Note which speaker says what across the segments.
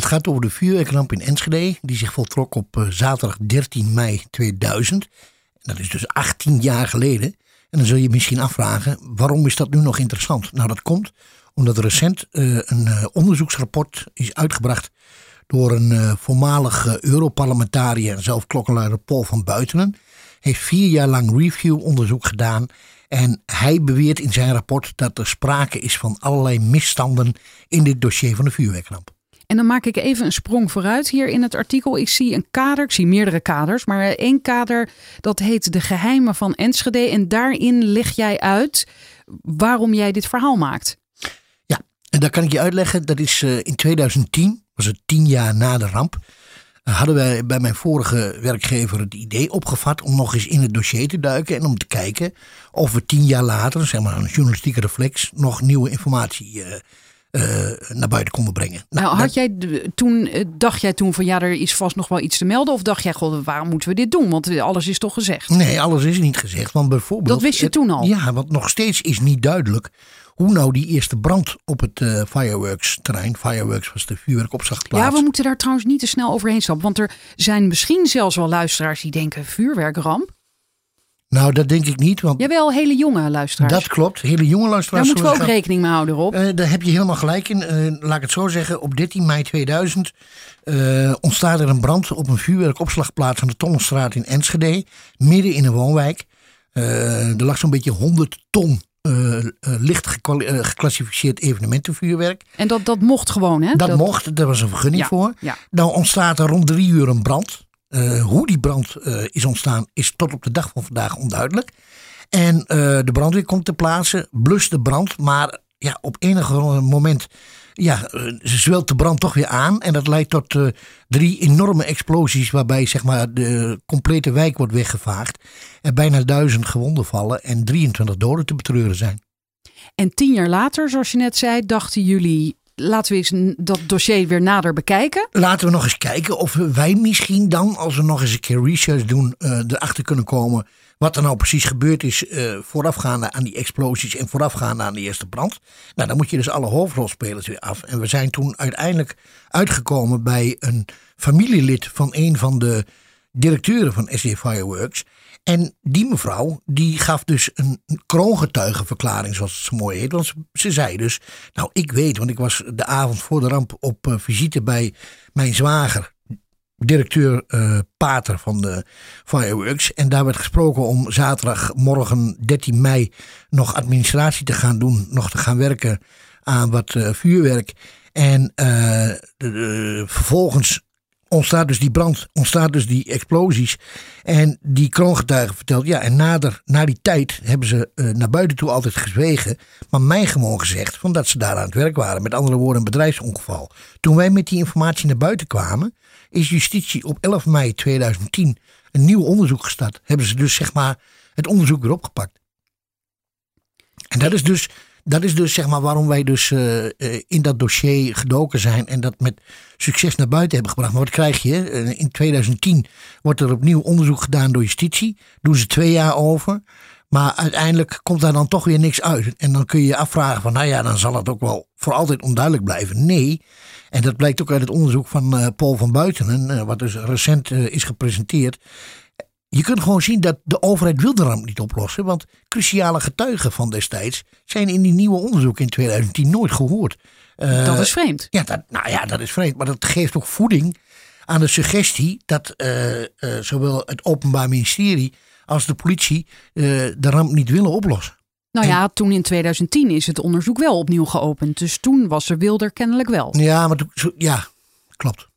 Speaker 1: Het gaat over de vuurwerkramp in Enschede, die zich voltrok op eh, zaterdag 13 mei 2000. Dat is dus 18 jaar geleden. En dan zul je je misschien afvragen, waarom is dat nu nog interessant? Nou, dat komt omdat recent eh, een eh, onderzoeksrapport is uitgebracht door een uh, voormalig Europarlementariër en zelf Paul van Buitenen. Heeft vier jaar lang review-onderzoek gedaan. En hij beweert in zijn rapport dat er sprake is van allerlei misstanden in dit dossier van de vuurwerkramp.
Speaker 2: En dan maak ik even een sprong vooruit hier in het artikel. Ik zie een kader, ik zie meerdere kaders, maar één kader dat heet De Geheimen van Enschede. En daarin leg jij uit waarom jij dit verhaal maakt.
Speaker 1: Ja, en dat kan ik je uitleggen. Dat is uh, in 2010, was het tien jaar na de ramp. Uh, hadden wij bij mijn vorige werkgever het idee opgevat om nog eens in het dossier te duiken en om te kijken of we tien jaar later, zeg maar een journalistieke reflex, nog nieuwe informatie uh, naar buiten konden brengen.
Speaker 2: Nou, nou had jij toen, dacht jij toen van ja, er is vast nog wel iets te melden? Of dacht jij, god, waarom moeten we dit doen? Want alles is toch gezegd?
Speaker 1: Nee, alles is niet gezegd. Want bijvoorbeeld.
Speaker 2: Dat wist je
Speaker 1: het,
Speaker 2: toen al?
Speaker 1: Ja, want nog steeds is niet duidelijk hoe nou die eerste brand op het uh, fireworks terrein, fireworks was de vuurwerkopslagplaats.
Speaker 2: Ja, we moeten daar trouwens niet te snel overheen stappen. Want er zijn misschien zelfs wel luisteraars die denken vuurwerkramp.
Speaker 1: Nou, dat denk ik niet. Want
Speaker 2: Jawel, hele jonge luisteraars.
Speaker 1: Dat klopt, hele jonge luisteraars.
Speaker 2: Daar moeten we ook rekening mee houden, Rob.
Speaker 1: Uh, daar heb je helemaal gelijk in. Uh, laat ik het zo zeggen, op 13 mei 2000 uh, ontstaat er een brand op een vuurwerkopslagplaats aan de Tonnenstraat in Enschede. Midden in een woonwijk. er lag zo'n beetje 100 ton uh, licht geclassificeerd evenementenvuurwerk.
Speaker 2: En dat, dat mocht gewoon, hè?
Speaker 1: Dat, dat... mocht, daar was een vergunning
Speaker 2: ja,
Speaker 1: voor.
Speaker 2: Ja.
Speaker 1: Nou ontstaat er rond drie uur een brand. Uh, hoe die brand is ontstaan is tot op de dag van vandaag onduidelijk. En de brandweer komt ter plaatse, blust de brand, maar ja, op enig moment ja, zwelt de brand toch weer aan. En dat leidt tot drie enorme explosies. Waarbij zeg maar, de complete wijk wordt weggevaagd. Er bijna duizend gewonden vallen. En 23 doden te betreuren zijn.
Speaker 2: En tien jaar later, zoals je net zei, dachten jullie. Laten we eens dat dossier weer nader bekijken.
Speaker 1: Laten we nog eens kijken of wij misschien dan, als we nog eens een keer research doen, uh, erachter kunnen komen wat er nou precies gebeurd is uh, voorafgaande aan die explosies en voorafgaande aan de eerste brand. Nou, dan moet je dus alle hoofdrolspelers weer af. En we zijn toen uiteindelijk uitgekomen bij een familielid van een van de directeuren van SD Fireworks. En die mevrouw, die gaf dus een kroongetuigenverklaring, zoals het zo mooi heet. Want ze, ze, zei dus, nou ik weet, want ik was de avond voor de ramp op uh, visite bij mijn zwager directeur uh, Pater van de Fireworks. En daar werd gesproken om zaterdagmorgen 13 mei nog administratie te gaan doen. Nog te gaan werken aan wat uh, vuurwerk. En vervolgens ontstaat dus die brand, ontstaat dus die explosies. En die kroongetuige vertelt, ja, en nader, na die tijd hebben ze uh, naar buiten toe altijd gezwegen. Maar mij gewoon gezegd van dat ze daar aan het werk waren. Met andere woorden, een bedrijfsongeval. Toen wij met die informatie naar buiten kwamen, is justitie op 11 mei 2010 een nieuw onderzoek gestart. Hebben ze dus zeg maar het onderzoek weer opgepakt. En dat is dus, dat is dus zeg maar waarom wij dus uh, uh, in dat dossier gedoken zijn en dat met succes naar buiten hebben gebracht. Maar wat krijg je? Uh, in 2010 wordt er opnieuw onderzoek gedaan door justitie. Doen ze twee jaar over. Maar uiteindelijk komt daar dan toch weer niks uit. En dan kun je je afvragen van, nou ja, dan zal het ook wel voor altijd onduidelijk blijven. Nee, en dat blijkt ook uit het onderzoek van Paul van Buitenen, wat dus recent is gepresenteerd. Je kunt gewoon zien dat de overheid wil de ramp niet oplossen. Want cruciale getuigen van destijds zijn in die nieuwe onderzoek in 2010 nooit gehoord.
Speaker 2: dat is vreemd.
Speaker 1: Ja, dat, nou ja, dat is vreemd. Maar dat geeft ook voeding aan de suggestie dat zowel het Openbaar Ministerie als de politie de ramp niet willen oplossen.
Speaker 2: Nou ja, en, toen in 2010 is het onderzoek wel opnieuw geopend. Dus toen was er Wilder kennelijk wel.
Speaker 1: Ja, maar ja, klopt.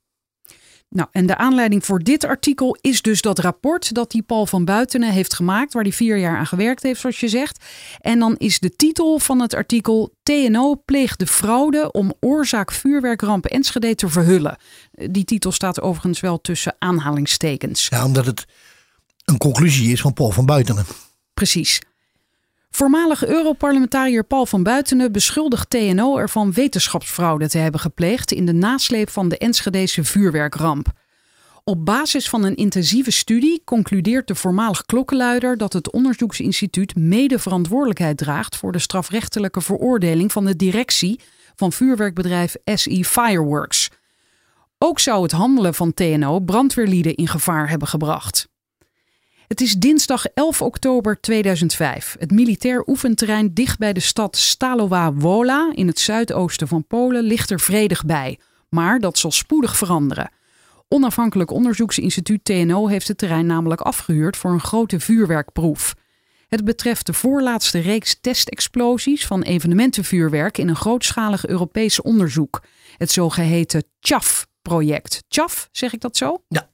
Speaker 2: Nou, en de aanleiding voor dit artikel is dus dat rapport dat die Paul van Buitenen heeft gemaakt, waar hij vier jaar aan gewerkt heeft, zoals je zegt. En dan is de titel van het artikel TNO pleegt de fraude om oorzaak vuurwerkramp Enschede te verhullen. Die titel staat overigens wel tussen aanhalingstekens.
Speaker 1: Ja, omdat het een conclusie is van Paul van Buitenen.
Speaker 2: Precies. Voormalig Europarlementariër Paul van Buitenen beschuldigt TNO ervan wetenschapsfraude te hebben gepleegd in de nasleep van de Enschedese vuurwerkramp. Op basis van een intensieve studie concludeert de voormalig klokkenluider dat het onderzoeksinstituut mede verantwoordelijkheid draagt voor de strafrechtelijke veroordeling van de directie van vuurwerkbedrijf SE Fireworks. Ook zou het handelen van TNO brandweerlieden in gevaar hebben gebracht. Het is dinsdag 11 oktober 2005. Het militair oefenterrein dicht bij de stad Stalowa Wola in het zuidoosten van Polen ligt er vredig bij. Maar dat zal spoedig veranderen. Onafhankelijk onderzoeksinstituut TNO heeft het terrein namelijk afgehuurd voor een grote vuurwerkproef. Het betreft de voorlaatste reeks testexplosies van evenementenvuurwerk in een grootschalig Europees onderzoek. Het zogeheten CHAF-project. CHAF, zeg ik dat zo?
Speaker 1: Ja.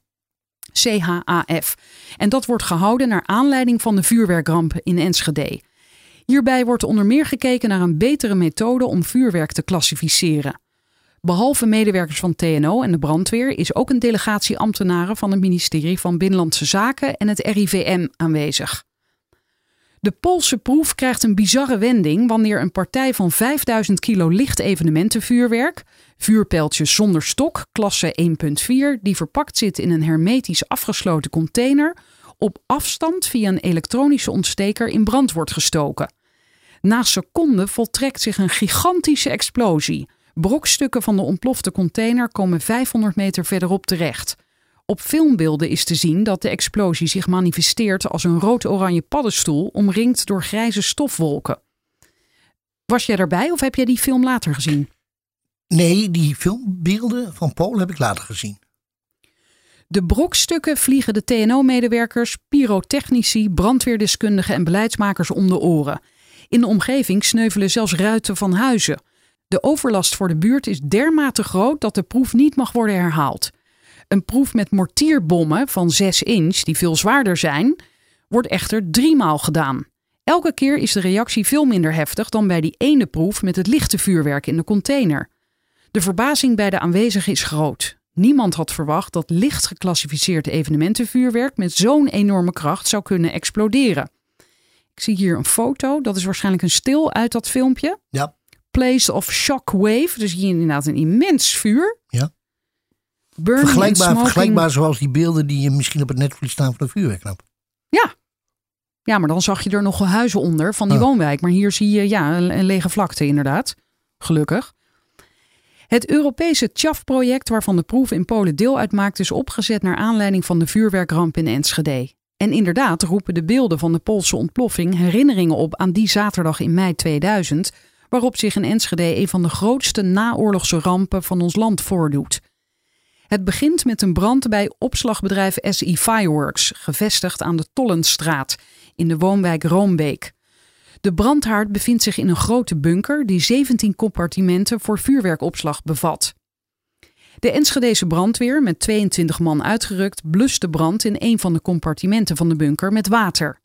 Speaker 2: CHAF. En dat wordt gehouden naar aanleiding van de vuurwerkramp in Enschede. Hierbij wordt onder meer gekeken naar een betere methode om vuurwerk te klassificeren. Behalve medewerkers van TNO en de brandweer is ook een delegatie ambtenaren van het ministerie van Binnenlandse Zaken en het RIVM aanwezig. De Poolse proef krijgt een bizarre wending wanneer een partij van 5000 kilo licht evenementenvuurwerk, vuurpijltjes zonder stok, klasse 1.4, die verpakt zit in een hermetisch afgesloten container, op afstand via een elektronische ontsteker in brand wordt gestoken. Na seconden voltrekt zich een gigantische explosie. Brokstukken van de ontplofte container komen 500 meter verderop terecht. Op filmbeelden is te zien dat de explosie zich manifesteert als een rood-oranje paddenstoel omringd door grijze stofwolken. Was jij erbij of heb jij die film later gezien?
Speaker 1: Nee, die filmbeelden van Paul heb ik later gezien.
Speaker 2: De brokstukken vliegen de TNO-medewerkers, pyrotechnici, brandweerdeskundigen en beleidsmakers om de oren. In de omgeving sneuvelen zelfs ruiten van huizen. De overlast voor de buurt is dermate groot dat de proef niet mag worden herhaald. Een proef met mortierbommen van 6 inch, die veel zwaarder zijn, wordt echter driemaal gedaan. Elke keer is de reactie veel minder heftig dan bij die ene proef met het lichte vuurwerk in de container. De verbazing bij de aanwezigen is groot. Niemand had verwacht dat licht geclassificeerd evenementenvuurwerk met zo'n enorme kracht zou kunnen exploderen. Ik zie hier een foto, dat is waarschijnlijk een stil uit dat filmpje.
Speaker 1: Ja.
Speaker 2: Place of Shockwave, dus hier inderdaad een immens vuur.
Speaker 1: Ja.
Speaker 2: Burning
Speaker 1: Vergelijkbaar, vergelijkbaar zoals die beelden die je misschien op het netvlies staan van de vuurwerkramp.
Speaker 2: Ja. Ja, maar dan zag je er nog huizen onder van die woonwijk. Maar hier zie je ja, een, een lege vlakte inderdaad. Gelukkig. Het Europese CHAF-project waarvan de proef in Polen deel uitmaakt... is opgezet naar aanleiding van de vuurwerkramp in Enschede. En inderdaad roepen de beelden van de Poolse ontploffing... herinneringen op aan die zaterdag in mei 2000... waarop zich in Enschede een van de grootste naoorlogse rampen van ons land voordoet... Het begint met een brand bij opslagbedrijf SE Fireworks, gevestigd aan de Tollenstraat in de woonwijk Roombeek. De brandhaard bevindt zich in een grote bunker die 17 compartimenten voor vuurwerkopslag bevat. De Enschedese brandweer, met 22 man uitgerukt, blust de brand in een van de compartimenten van de bunker met water.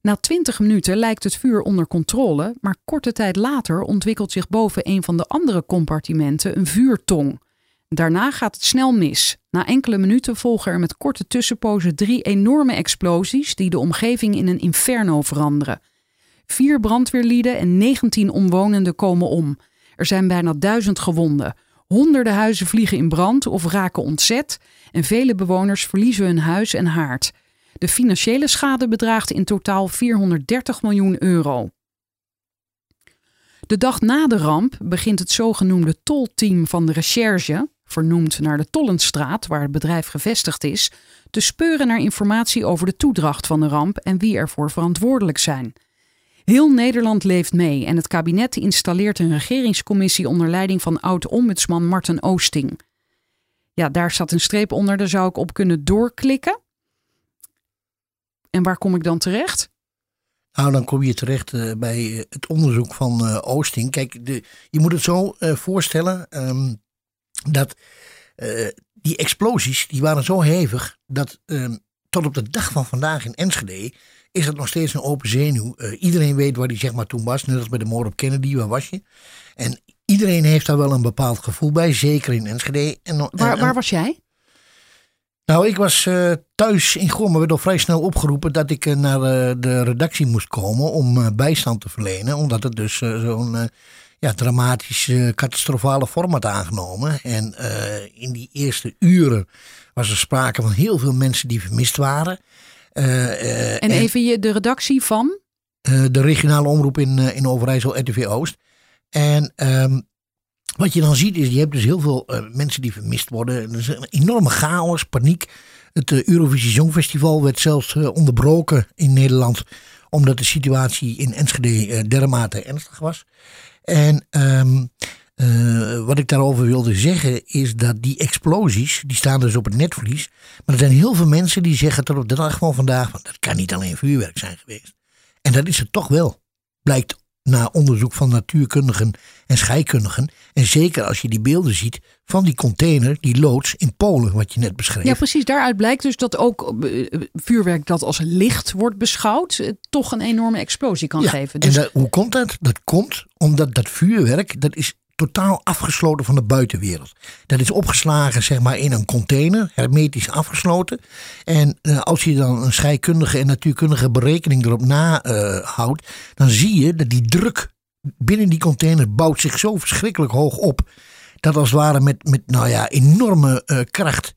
Speaker 2: Na 20 minuten lijkt het vuur onder controle, maar korte tijd later ontwikkelt zich boven een van de andere compartimenten een vuurtong. Daarna gaat het snel mis. Na enkele minuten volgen er met korte tussenpozen drie enorme explosies die de omgeving in een inferno veranderen. Vier brandweerlieden en 19 omwonenden komen om. Er zijn bijna duizend gewonden. Honderden huizen vliegen in brand of raken ontzet en vele bewoners verliezen hun huis en haard. De financiële schade bedraagt in totaal 430 miljoen euro. De dag na de ramp begint het zogenoemde tolteam van de recherche, vernoemd naar de Tollenstraat, waar het bedrijf gevestigd is, te speuren naar informatie over de toedracht van de ramp en wie ervoor verantwoordelijk zijn. Heel Nederland leeft mee en het kabinet installeert een regeringscommissie onder leiding van oud-ombudsman Marten Oosting. Ja, daar staat een streep onder, daar zou ik op kunnen doorklikken. En waar kom ik dan terecht?
Speaker 1: Nou, dan kom je terecht eh, bij het onderzoek van eh, Oosting. Kijk, de, je moet het zo eh, voorstellen ehm, dat eh, die explosies die waren zo hevig dat ehm, tot op de dag van vandaag in Enschede is het nog steeds een open zenuw. Eh, iedereen weet waar die zeg maar toen was, net als bij de moord op Kennedy, waar was je? En iedereen heeft daar wel een bepaald gevoel bij, zeker in Enschede. En,
Speaker 2: Waar,
Speaker 1: en-
Speaker 2: waar was jij?
Speaker 1: nou, ik was eh, thuis in maar werd al vrij snel opgeroepen dat ik naar de redactie moest komen om bijstand te verlenen. Omdat het dus zo'n ja, dramatisch, eh, catastrofale vorm had aangenomen. En eh, in die eerste uren was er sprake van heel veel mensen die vermist waren. Eh, eh,
Speaker 2: En even je, de redactie van?
Speaker 1: de regionale omroep in, in Overijssel, RTV Oost. En ehm, wat je dan ziet is, je hebt dus heel veel mensen die vermist worden. Er is een enorme chaos, paniek. Het Eurovisie Songfestival werd zelfs onderbroken in Nederland. Omdat de situatie in Enschede dermate ernstig was. En ehm, eh, wat ik daarover wilde zeggen is dat die explosies, die staan dus op het netvlies. Maar er zijn heel veel mensen die zeggen tot op de dag van vandaag, van, dat kan niet alleen vuurwerk zijn geweest. En dat is het toch wel. Blijkt na onderzoek van natuurkundigen en scheikundigen. En zeker als je die beelden ziet van die container, die loods in Polen, wat je net beschreef.
Speaker 2: Ja, precies. Daaruit blijkt dus dat ook eh, vuurwerk dat als licht wordt beschouwd, eh, toch een enorme explosie kan
Speaker 1: Ja,
Speaker 2: geven.
Speaker 1: En
Speaker 2: Dus
Speaker 1: dat- hoe komt dat? Dat komt omdat dat vuurwerk, dat is totaal afgesloten van de buitenwereld. Dat is opgeslagen zeg maar in een container, hermetisch afgesloten. En eh, als je dan een scheikundige en natuurkundige berekening erop nahoudt, dan zie je dat die druk binnen die container bouwt zich zo verschrikkelijk hoog op. Dat als het ware met, met nou ja, enorme eh, kracht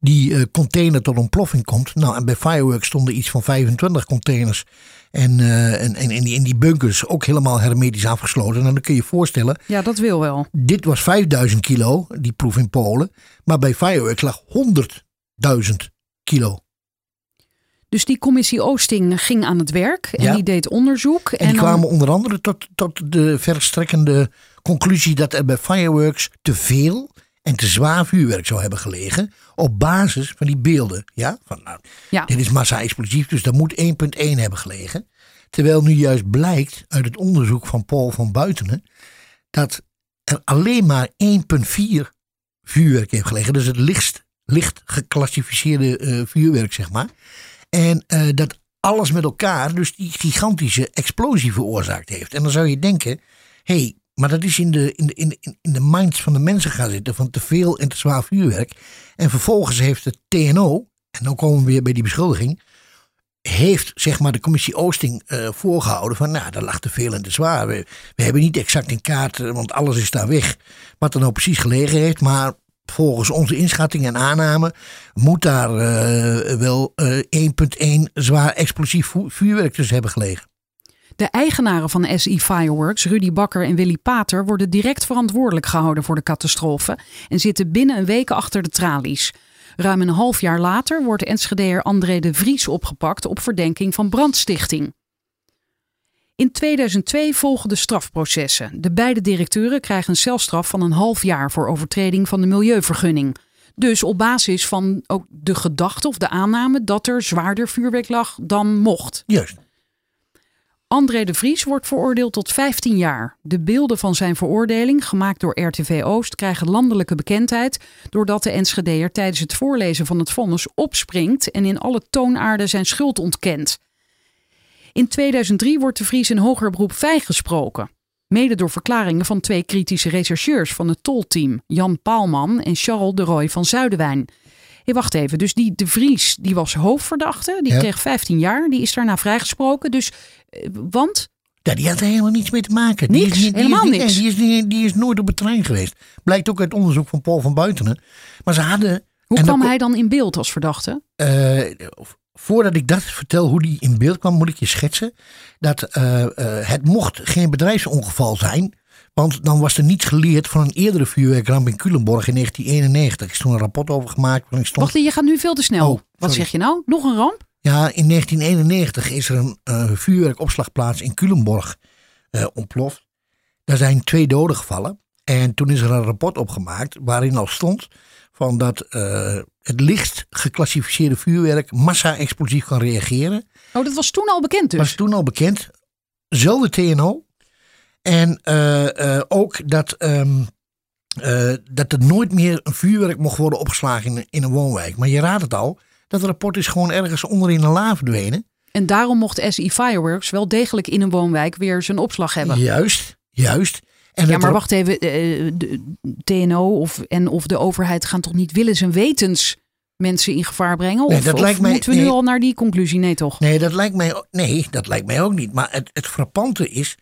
Speaker 1: die eh, container tot ontploffing komt. Nou, en bij Fireworks stonden iets van 25 containers. En, eh, en, en, en die, en die bunkers ook helemaal hermetisch afgesloten. En dan kun je je voorstellen,
Speaker 2: ja, dat wil wel.
Speaker 1: dit was 5000 kilo, die proef in Polen. Maar bij Fireworks lag 100.000 kilo.
Speaker 2: Dus die commissie Oosting ging aan het werk en
Speaker 1: Ja.
Speaker 2: die deed onderzoek.
Speaker 1: En, die
Speaker 2: dan-
Speaker 1: kwamen onder andere tot, tot de verstrekkende conclusie dat er bij Fireworks te veel en te zwaar vuurwerk zou hebben gelegen. Op basis van die beelden. Ja, van nou,
Speaker 2: Ja.
Speaker 1: dit is massa-explosief, dus dat moet 1.1 hebben gelegen. Terwijl nu juist blijkt uit het onderzoek van Paul van Buitenen dat er alleen maar 1.4 vuurwerk heeft gelegen. Dus het licht, licht geclassificeerde eh, vuurwerk, zeg maar. En eh, dat alles met elkaar dus die gigantische explosie veroorzaakt heeft. En dan zou je denken, hé, hey, maar dat is in de, in, de, in, de, in de minds van de mensen gaan zitten van te veel en te zwaar vuurwerk. En vervolgens heeft het TNO, en dan komen we weer bij die beschuldiging, heeft zeg maar de commissie Oosting eh, voorgehouden van nou, dat lag te veel en te zwaar. We, hebben niet exact in kaart, eh, want alles is daar weg, wat er nou precies gelegen heeft. Maar volgens onze inschatting en aanname moet daar eh, wel eh 1.1 zwaar explosief vu- vuurwerk tussen hebben gelegen.
Speaker 2: De eigenaren van SI Fireworks, Rudy Bakker en Willy Pater, worden direct verantwoordelijk gehouden voor de catastrofe en zitten binnen een week achter de tralies. Ruim een half jaar later wordt Enschedeer André de Vries opgepakt op verdenking van brandstichting. In 2002 volgen de strafprocessen. De beide directeuren krijgen een celstraf van een half jaar voor overtreding van de milieuvergunning. Dus op basis van ook de gedachte of de aanname dat er zwaarder vuurwerk lag dan mocht.
Speaker 1: Juist.
Speaker 2: André de Vries wordt veroordeeld tot 15 jaar. De beelden van zijn veroordeling, gemaakt door RTV Oost, krijgen landelijke bekendheid doordat de Enschedeer tijdens het voorlezen van het vonnis opspringt en in alle toonaarden zijn schuld ontkent. In 2003 wordt de Vries in hoger beroep vrijgesproken. Mede door verklaringen van twee kritische rechercheurs van het tolteam, Jan Paalman en Charles de Roy van Zuidewijn. Hey, wacht even, dus die de Vries die was hoofdverdachte, die
Speaker 1: Ja.
Speaker 2: kreeg 15 jaar, die is daarna vrijgesproken. Dus, eh, want
Speaker 1: Ja, die had er helemaal niets mee te maken. Die
Speaker 2: Niks,
Speaker 1: is, die
Speaker 2: helemaal
Speaker 1: is, niet-
Speaker 2: niks.
Speaker 1: Die is, die, die is nooit op het trein geweest. Blijkt ook uit onderzoek van Paul van Buitenen. Maar ze hadden...
Speaker 2: Hoe kwam
Speaker 1: dan-
Speaker 2: hij dan in beeld als verdachte?
Speaker 1: Eh, voordat ik dat vertel hoe die in beeld kwam, moet ik je schetsen dat eh, het mocht geen bedrijfsongeval zijn. Want dan was er niets geleerd van een eerdere vuurwerkramp in Culemborg in 1991. Er is toen een rapport over gemaakt. waarin stond,
Speaker 2: Wacht, je gaat nu veel te snel.
Speaker 1: Oh,
Speaker 2: Wat zeg je nou? Nog een ramp?
Speaker 1: Ja, in 1991 is er een eh, vuurwerkopslagplaats in Culemborg eh, ontploft. Daar zijn twee doden gevallen. En toen is er een rapport opgemaakt waarin al stond van dat eh, het licht geclassificeerde vuurwerk massa-explosief kan reageren.
Speaker 2: Oh, dat was toen al bekend dus.
Speaker 1: was toen al bekend. Zelfde TNO. En eh, eh, ook dat ehm, eh, dat er nooit meer een vuurwerk mocht worden opgeslagen in, in een woonwijk. Maar je raadt het al, dat rapport is gewoon ergens onderin een la verdwenen.
Speaker 2: En daarom mocht SI Fireworks wel degelijk in een woonwijk weer zijn opslag hebben.
Speaker 1: Juist, juist. En
Speaker 2: Ja, maar wacht even. De TNO of, en of de overheid gaan toch niet willens en wetens mensen in gevaar brengen?
Speaker 1: Nee,
Speaker 2: of
Speaker 1: dat
Speaker 2: of
Speaker 1: lijkt mij-
Speaker 2: moeten we nu al naar die conclusie? Nee, toch?
Speaker 1: Nee, dat lijkt mij, nee, dat lijkt mij ook niet. Maar het, het frappante is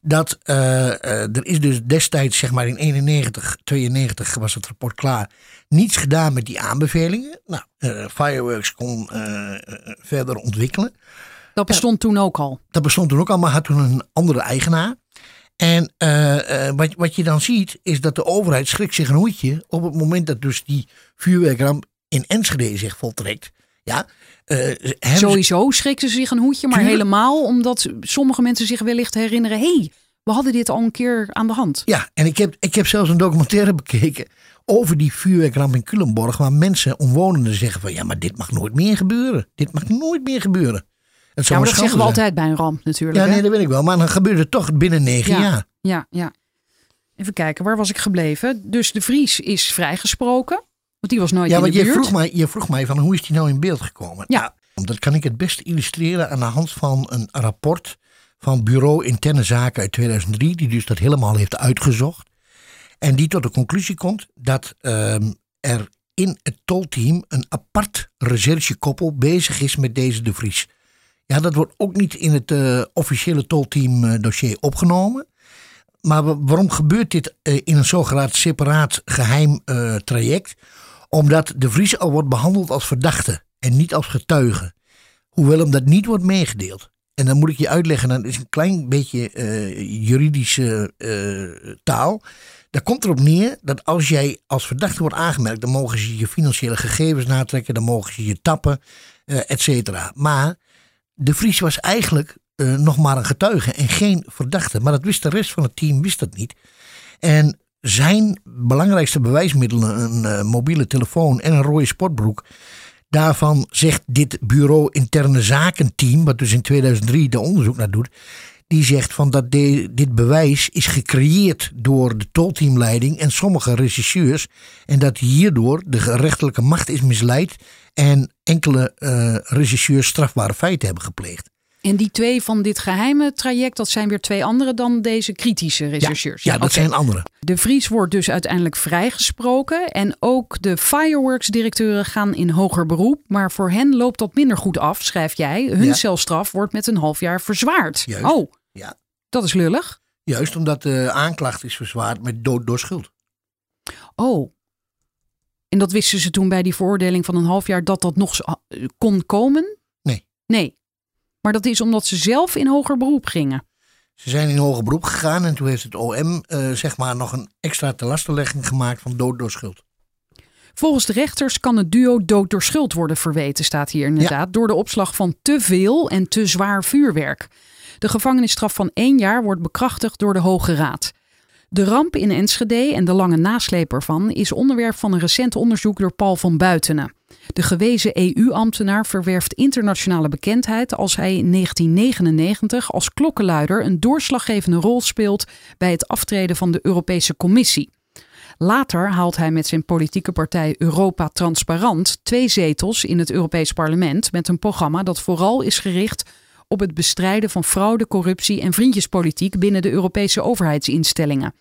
Speaker 1: dat eh, eh, er is dus destijds, zeg maar in 91, 92 was het rapport klaar, niets gedaan met die aanbevelingen. Nou, eh, Fireworks kon verder ontwikkelen.
Speaker 2: Dat bestond toen ook al.
Speaker 1: Dat bestond toen ook al, maar had toen een andere eigenaar. En wat, wat je dan ziet, is dat de overheid schrikt zich een hoedje op het moment dat dus die vuurwerkramp in Enschede zich voltrekt. Ja, eh,
Speaker 2: Sowieso schrikken ze zich een hoedje, maar helemaal omdat sommige mensen zich wellicht herinneren: hé, hey, we hadden dit al een keer aan de hand.
Speaker 1: Ja, en ik heb, ik heb zelfs een documentaire bekeken over die vuurwerkramp in Culemborg. Waar mensen, omwonenden zeggen van ja, maar dit mag nooit meer gebeuren. Dit mag nooit meer gebeuren. Het
Speaker 2: Ja, maar dat zeggen we
Speaker 1: zijn.
Speaker 2: altijd bij een ramp natuurlijk.
Speaker 1: Ja,
Speaker 2: hè?
Speaker 1: nee, dat weet ik wel. Maar dan gebeurt het toch binnen negen
Speaker 2: Ja.
Speaker 1: jaar.
Speaker 2: Ja, ja. Even kijken, waar was ik gebleven? Dus de Vries is vrijgesproken. Want die was nooit
Speaker 1: Ja,
Speaker 2: in de
Speaker 1: je
Speaker 2: buurt.
Speaker 1: vroeg, mij, je vroeg mij van hoe is die nou in beeld gekomen?
Speaker 2: Ja.
Speaker 1: Nou, dat kan ik het best illustreren aan de hand van een rapport van Bureau Interne Zaken uit 2003. Die dus dat helemaal heeft uitgezocht. En die tot de conclusie komt dat ehm, er in het tolteam een apart recherchekoppel bezig is met deze de Vries. Ja, dat wordt ook niet in het eh, officiële tolteam eh, dossier opgenomen. Maar wa- waarom gebeurt dit eh, in een zogenaamd separaat geheim eh, traject? Omdat de Vries al wordt behandeld als verdachte en niet als getuige. Hoewel hem dat niet wordt meegedeeld. En dan moet ik je uitleggen, dat is een klein beetje eh, juridische eh, taal. Daar komt erop neer dat als jij als verdachte wordt aangemerkt, dan mogen ze je financiële gegevens natrekken, dan mogen ze je tappen, eh et cetera. Maar de Vries was eigenlijk nog maar een getuige en geen verdachte. Maar dat wist de rest van het team wist dat niet. En zijn belangrijkste bewijsmiddelen, een eh, mobiele telefoon en een rode sportbroek. Daarvan zegt dit bureau interne zaken team, wat dus in 2003 de onderzoek naar doet, die zegt van dat dit bewijs is gecreëerd door de tolteamleiding en sommige regisseurs en dat hierdoor de gerechtelijke macht is misleid en enkele eh, regisseurs strafbare feiten hebben gepleegd.
Speaker 2: En die twee van dit geheime traject, dat zijn weer twee andere dan deze kritische rechercheurs.
Speaker 1: Ja, dat zijn andere.
Speaker 2: De Vries wordt dus uiteindelijk vrijgesproken. En ook de fireworks-directeuren gaan in hoger beroep. Maar voor hen loopt dat minder goed af, schrijf jij. Hun
Speaker 1: Ja.
Speaker 2: celstraf wordt met een half jaar verzwaard.
Speaker 1: Juist.
Speaker 2: Oh,
Speaker 1: Ja.
Speaker 2: dat is lullig.
Speaker 1: Juist omdat de aanklacht is verzwaard met dood door schuld.
Speaker 2: Oh. En dat wisten ze toen bij die veroordeling van een half jaar dat dat nog kon komen?
Speaker 1: Nee.
Speaker 2: Nee. Maar dat is omdat ze zelf in hoger beroep gingen.
Speaker 1: Ze zijn in hoger beroep gegaan en toen heeft het OM eh, zeg maar nog een extra telastenlegging gemaakt van dood door schuld.
Speaker 2: Volgens de rechters kan het duo dood door schuld worden verweten, staat hier inderdaad, door de opslag van te veel en te zwaar vuurwerk. De gevangenisstraf van één jaar wordt bekrachtigd door de Hoge Raad. De ramp in Enschede en de lange nasleep ervan is onderwerp van een recent onderzoek door Paul van Buitenen. De gewezen EU-ambtenaar verwerft internationale bekendheid als hij in 1999 als klokkenluider een doorslaggevende rol speelt bij het aftreden van de Europese Commissie. Later haalt hij met zijn politieke partij Europa Transparant twee zetels in het Europees Parlement met een programma dat vooral is gericht op het bestrijden van fraude, corruptie en vriendjespolitiek binnen de Europese overheidsinstellingen.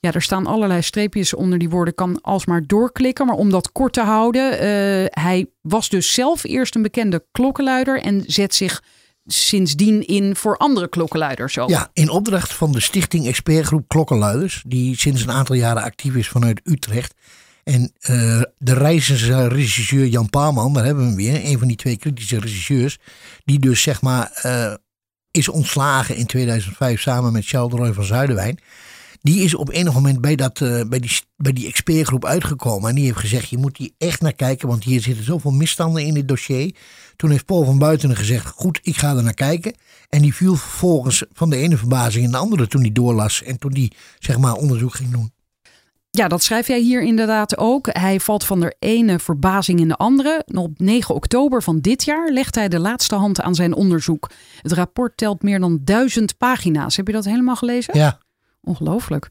Speaker 2: Ja, er staan allerlei streepjes onder die woorden, kan alsmaar doorklikken. Maar om dat kort te houden, eh, hij was dus zelf eerst een bekende klokkenluider en zet zich sindsdien in voor andere klokkenluiders ook.
Speaker 1: Ja, in opdracht van de Stichting Expertgroep Klokkenluiders, die sinds een aantal jaren actief is vanuit Utrecht. En eh, de regisseur Jan Paalman, daar hebben we hem weer, een van die twee kritische regisseurs, die dus zeg maar eh, is ontslagen in 2005 samen met Charles Roy van Zuiderwijn. Die is op enig moment bij, dat, eh, bij, die, bij die expertgroep uitgekomen. En die heeft gezegd, je moet hier echt naar kijken, want hier zitten zoveel misstanden in dit dossier. Toen heeft Paul van Buitenen gezegd, goed, ik ga er naar kijken. En die viel vervolgens van de ene verbazing in de andere toen hij doorlas. En toen die zeg maar onderzoek ging doen.
Speaker 2: Ja, dat schrijf jij hier inderdaad ook. Hij valt van de ene verbazing in de andere. En Op 9 oktober van dit jaar legt hij de laatste hand aan zijn onderzoek. Het rapport telt meer dan duizend pagina's. Heb je dat helemaal gelezen?
Speaker 1: Ja,
Speaker 2: Ongelooflijk.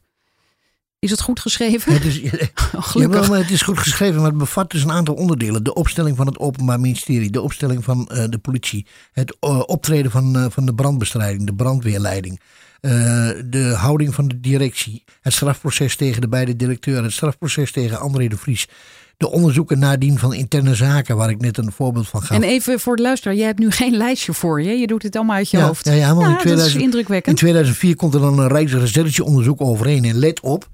Speaker 2: Is het goed geschreven?
Speaker 1: Het is, Jawel,
Speaker 2: Gelukkig.
Speaker 1: maar het is goed geschreven, maar het bevat dus een aantal onderdelen. De opstelling van het Openbaar Ministerie, de opstelling van eh, de politie, het eh, optreden van, eh, van de brandbestrijding, de brandweerleiding, de houding van de directie, het strafproces tegen de beide directeuren, het strafproces tegen André de Vries, de onderzoeken nadien van interne zaken, waar ik net een voorbeeld van gaf.
Speaker 2: En even voor de luisteraar, jij hebt nu geen lijstje voor je. Je doet het allemaal uit je
Speaker 1: Ja,
Speaker 2: hoofd.
Speaker 1: ja, ja, want in
Speaker 2: dat
Speaker 1: 2000
Speaker 2: is
Speaker 1: In
Speaker 2: indrukwekkend.
Speaker 1: 2004 komt er dan een Rijksrechercheonderzoek overheen. En let op,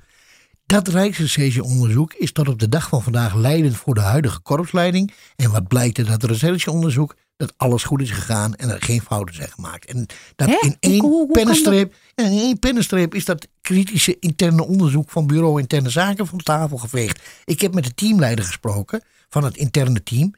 Speaker 1: dat Rijksrechercheonderzoek is tot op de dag van vandaag leidend voor de huidige korpsleiding. En wat blijkt uit dat rechercheonderzoek? Dat alles goed is gegaan en er geen fouten zijn gemaakt. En dat
Speaker 2: Hè?
Speaker 1: in één
Speaker 2: hoe-
Speaker 1: pennenstreep, in één pennenstreep is dat kritische interne onderzoek van Bureau Interne Zaken van tafel geveegd. Ik heb met de teamleider gesproken van het interne team.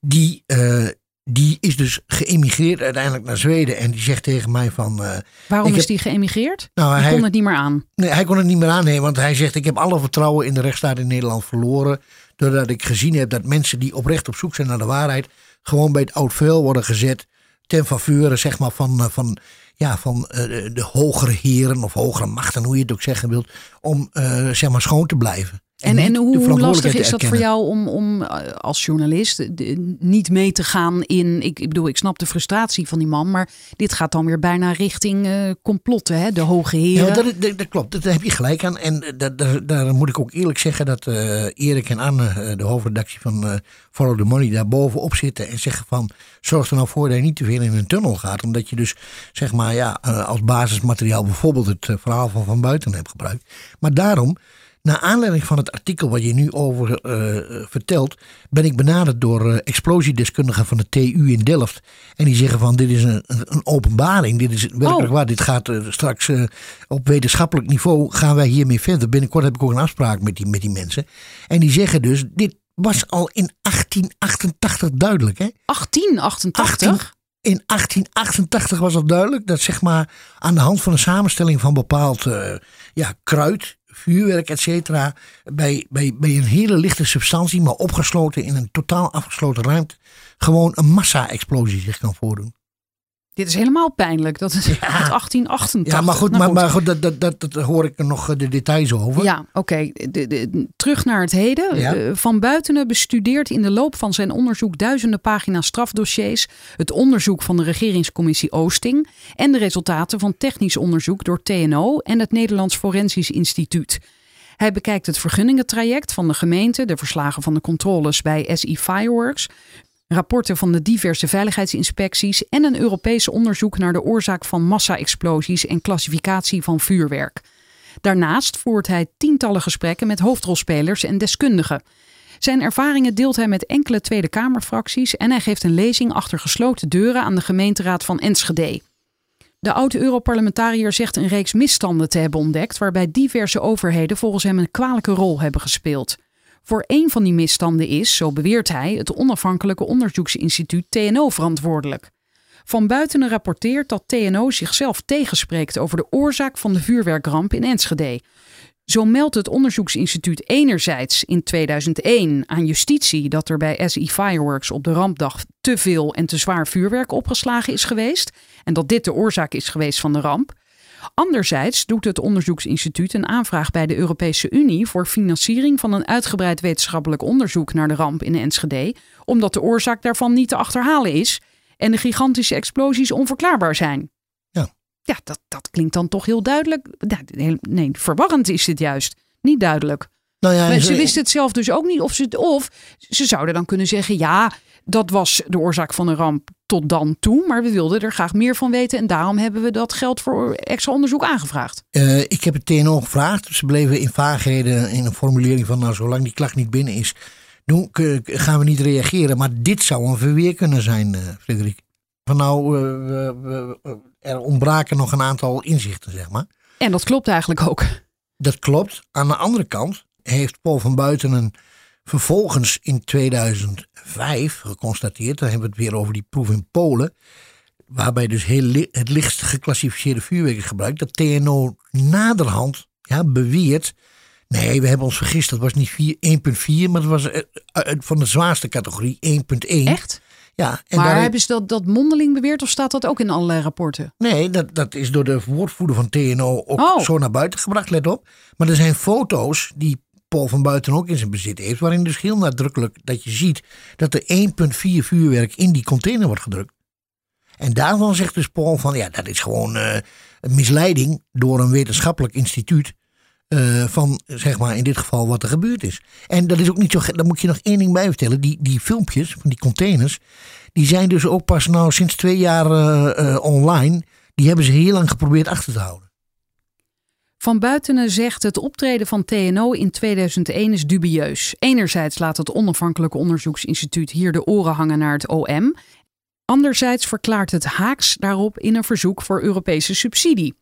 Speaker 1: Die, eh, die is dus geëmigreerd uiteindelijk naar Zweden. En die zegt tegen mij van... eh,
Speaker 2: Waarom is
Speaker 1: heb-
Speaker 2: die geëmigreerd?
Speaker 1: nou, hij,
Speaker 2: kon het niet meer aan.
Speaker 1: nee, hij kon het niet meer aannemen, want hij zegt: Ik heb alle vertrouwen in de rechtsstaat in Nederland verloren. Doordat ik gezien heb dat mensen die oprecht op zoek zijn naar de waarheid. Gewoon bij het oud vuil worden gezet. ten faveur zeg maar, van, eh, van, ja, van eh, de- de hogere heren of hogere machten, hoe je het ook zeggen wilt. om eh, zeg maar schoon te blijven.
Speaker 2: En, en hoe, lastig is dat voor jou om, om eh, als journalist de- niet mee te gaan in... Ik, ik bedoel, ik snap de frustratie van die man, maar dit gaat dan weer bijna richting eh, complotten, hè? De hoge heren.
Speaker 1: Ja, dat, dat, dat klopt, daar heb je gelijk aan. En eh, dat, daar, daar moet ik ook eerlijk zeggen dat Erik en Anne, de hoofdredactie van eh, Follow the Money, daar bovenop zitten en zeggen van zorg er nou voor dat je niet te veel in een tunnel gaat. Omdat je dus zeg maar ja, als basismateriaal bijvoorbeeld het verhaal van Van Buiten hebt gebruikt. Maar daarom, naar aanleiding van het artikel wat je nu over eh, vertelt, ben ik benaderd door eh, explosiedeskundigen van de TU in Delft. En die zeggen van dit is een, een openbaring, dit is werkelijk
Speaker 2: Oh.
Speaker 1: waar, dit gaat eh, straks op wetenschappelijk niveau gaan wij hiermee verder. Binnenkort heb ik ook een afspraak met die, met die mensen. En die zeggen dus, dit was al in 1888 duidelijk. Hè?
Speaker 2: 1888?
Speaker 1: 18 in 1888 was al duidelijk dat zeg maar aan de hand van een samenstelling van bepaald ja, kruid, vuurwerk, et cetera, bij, bij, bij een hele lichte substantie, maar opgesloten in een totaal afgesloten ruimte, gewoon een massa-explosie zich kan voordoen.
Speaker 2: Dit is helemaal pijnlijk. Dat is uit 1888.
Speaker 1: Ja, maar goed,
Speaker 2: Nou
Speaker 1: maar, maar goed dat, dat, dat, dat hoor ik er nog eh, de details over.
Speaker 2: Ja, oké. De- de- Terug naar het heden.
Speaker 1: Ja.
Speaker 2: Eh, Van Buitenen bestudeert in de loop van zijn onderzoek duizenden pagina's strafdossiers, het onderzoek van de regeringscommissie Oosting en de resultaten van technisch onderzoek door TNO en het Nederlands Forensisch Instituut. Hij bekijkt het vergunningentraject van de gemeente, de verslagen van de controles bij SI Fireworks, rapporten van de diverse veiligheidsinspecties en een Europees onderzoek naar de oorzaak van massa-explosies en klassificatie van vuurwerk. Daarnaast voert hij tientallen gesprekken met hoofdrolspelers en deskundigen. Zijn ervaringen deelt hij met enkele Tweede Kamerfracties en hij geeft een lezing achter gesloten deuren aan de gemeenteraad van Enschede. De oud-Europarlementariër zegt een reeks misstanden te hebben ontdekt waarbij diverse overheden volgens hem een kwalijke rol hebben gespeeld. Voor één van die misstanden is, zo beweert hij, het onafhankelijke onderzoeksinstituut TNO verantwoordelijk. Van Buitenen rapporteert dat TNO zichzelf tegenspreekt over de oorzaak van de vuurwerkramp in Enschede. Zo meldt het onderzoeksinstituut enerzijds in 2001 aan justitie dat er bij SI Fireworks op de rampdag te veel en te zwaar vuurwerk opgeslagen is geweest en dat dit de oorzaak is geweest van de ramp. Anderzijds doet het onderzoeksinstituut een aanvraag bij de Europese Unie voor financiering van een uitgebreid wetenschappelijk onderzoek naar de ramp in Enschede, omdat de oorzaak daarvan niet te achterhalen is en de gigantische explosies onverklaarbaar zijn.
Speaker 1: Ja.
Speaker 2: Ja, dat, dat klinkt dan toch heel duidelijk. Nee, verwarrend is dit juist. Niet duidelijk.
Speaker 1: Nou ja,
Speaker 2: Maar
Speaker 1: en
Speaker 2: ze wisten het zelf dus ook niet. Of ze, of ze zouden dan kunnen zeggen: ja, dat was de oorzaak van de ramp tot dan toe. Maar we wilden er graag meer van weten. En daarom hebben we dat geld voor extra onderzoek aangevraagd.
Speaker 1: Eh, ik heb het TNO gevraagd. Ze bleven in vaagheden in een formulering van... nou, zolang die klacht niet binnen is, doen, gaan we niet reageren. Maar dit zou een verweer kunnen zijn, eh Frederik. Van nou, eh, er ontbraken nog een aantal inzichten, zeg maar.
Speaker 2: En dat klopt eigenlijk ook.
Speaker 1: Dat klopt. Aan de andere kant heeft Paul van Buitenen vervolgens in 2005 geconstateerd... dan hebben we het weer over die proef in Polen... waarbij dus heel li- het lichtst geclassificeerde vuurwerk is gebruikt... dat TNO naderhand ja, beweert... nee, we hebben ons vergist, dat was niet 4 1.4... maar dat was eh, eh, van de zwaarste categorie 1.1.
Speaker 2: Echt?
Speaker 1: Ja, en
Speaker 2: maar
Speaker 1: daar-
Speaker 2: hebben ze dat, dat mondeling beweerd of staat dat ook in allerlei rapporten?
Speaker 1: Nee, dat, dat is door de woordvoerder van TNO ook
Speaker 2: Oh.
Speaker 1: zo naar buiten gebracht, let op. Maar er zijn foto's die Paul van Buiten ook in zijn bezit heeft, waarin dus heel nadrukkelijk dat je ziet dat er 1,4 vuurwerk in die container wordt gedrukt. En daarvan zegt dus Paul van ja, dat is gewoon eh, een misleiding door een wetenschappelijk instituut. eh, van zeg maar in dit geval wat er gebeurd is. En dat is ook niet zo. Daar moet je nog één ding bij vertellen. Die, die filmpjes van die containers. Die zijn dus ook pas nou sinds twee jaar eh, online. Die hebben ze heel lang geprobeerd achter te houden.
Speaker 2: Van Buitenen zegt het optreden van TNO in 2001 is dubieus. Enerzijds laat het onafhankelijke onderzoeksinstituut hier de oren hangen naar het OM. Anderzijds verklaart het haaks daarop in een verzoek voor Europese subsidie.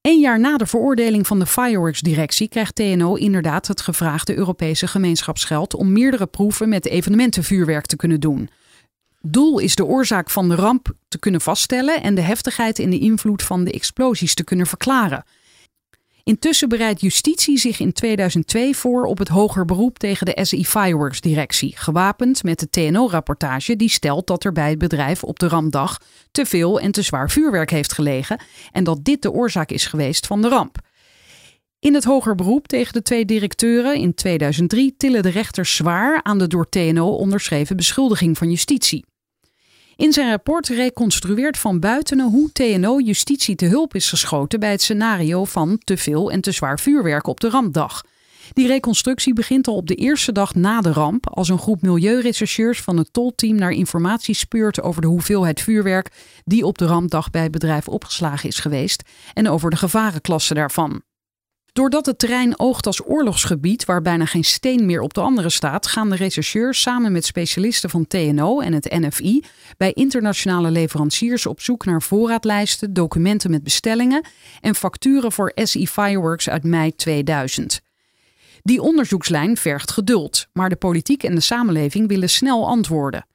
Speaker 2: Een jaar na de veroordeling van de Fireworks-directie krijgt TNO inderdaad het gevraagde Europese gemeenschapsgeld om meerdere proeven met evenementenvuurwerk te kunnen doen. Doel is de oorzaak van de ramp te kunnen vaststellen en de heftigheid en de invloed van de explosies te kunnen verklaren. Intussen bereidt justitie zich in 2002 voor op het hoger beroep tegen de SI Fireworks directie, gewapend met de TNO-rapportage die stelt dat er bij het bedrijf op de rampdag te veel en te zwaar vuurwerk heeft gelegen en dat dit de oorzaak is geweest van de ramp. In het hoger beroep tegen de twee directeuren in 2003 tillen de rechters zwaar aan de door TNO onderschreven beschuldiging van justitie. In zijn rapport reconstrueert Van Buitenen hoe TNO justitie te hulp is geschoten bij het scenario van te veel en te zwaar vuurwerk op de rampdag. Die reconstructie begint al op de eerste dag na de ramp, als een groep milieurechercheurs van het tolteam naar informatie speurt over de hoeveelheid vuurwerk die op de rampdag bij het bedrijf opgeslagen is geweest en over de gevarenklasse daarvan. Doordat het terrein oogt als oorlogsgebied waar bijna geen steen meer op de andere staat, gaan de rechercheurs samen met specialisten van TNO en het NFI bij internationale leveranciers op zoek naar voorraadlijsten, documenten met bestellingen en facturen voor SI Fireworks uit mei 2000. Die onderzoekslijn vergt geduld, maar de politiek en de samenleving willen snel antwoorden.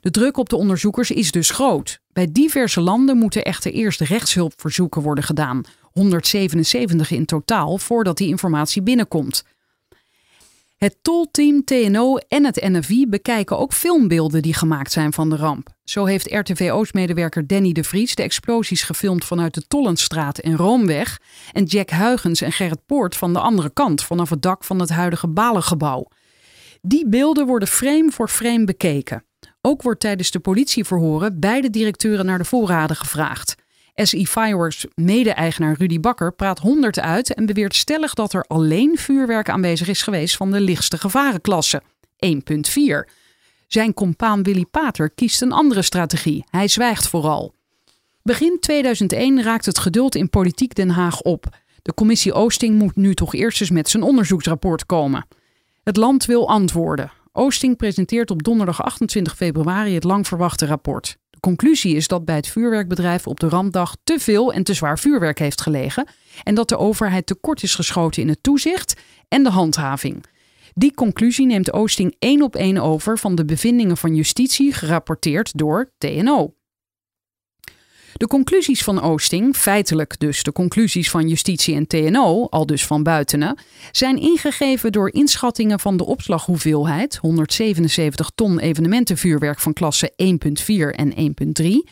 Speaker 2: De druk op de onderzoekers is dus groot. Bij diverse landen moeten echter eerst rechtshulpverzoeken worden gedaan, 177 in totaal, voordat die informatie binnenkomt. Het tolteam TNO en het NFI bekijken ook filmbeelden die gemaakt zijn van de ramp. Zo heeft RTV Oost-medewerker Danny de Vries de explosies gefilmd vanuit de Tollenstraat en Roomweg en Jack Huygens en Gerrit Poort van de andere kant, vanaf het dak van het huidige Balengebouw. Die beelden worden frame voor frame bekeken. Ook wordt tijdens de politieverhoren beide directeuren naar de voorraden gevraagd. SI Fireworks mede-eigenaar Rudy Bakker praat 100 uit en beweert stellig dat er alleen vuurwerk aanwezig is geweest van de lichtste gevarenklasse, 1.4. Zijn compaan Willy Pater kiest een andere strategie. Hij zwijgt vooral. Begin 2001 raakt het geduld in politiek Den Haag op. De commissie Oosting moet nu toch eerst eens met zijn onderzoeksrapport komen. Het land wil antwoorden. Oosting presenteert op donderdag 28 februari het lang verwachte rapport. De conclusie is dat bij het vuurwerkbedrijf op de rampdag te veel en te zwaar vuurwerk heeft gelegen en dat de overheid tekort is geschoten in het toezicht en de handhaving. Die conclusie neemt Oosting één op één over van de bevindingen van justitie gerapporteerd door TNO. De conclusies van Oosting, feitelijk dus de conclusies van justitie en TNO, al dus van buitenen, zijn ingegeven door inschattingen van de opslaghoeveelheid, 177 ton evenementenvuurwerk van klasse 1.4 en 1.3,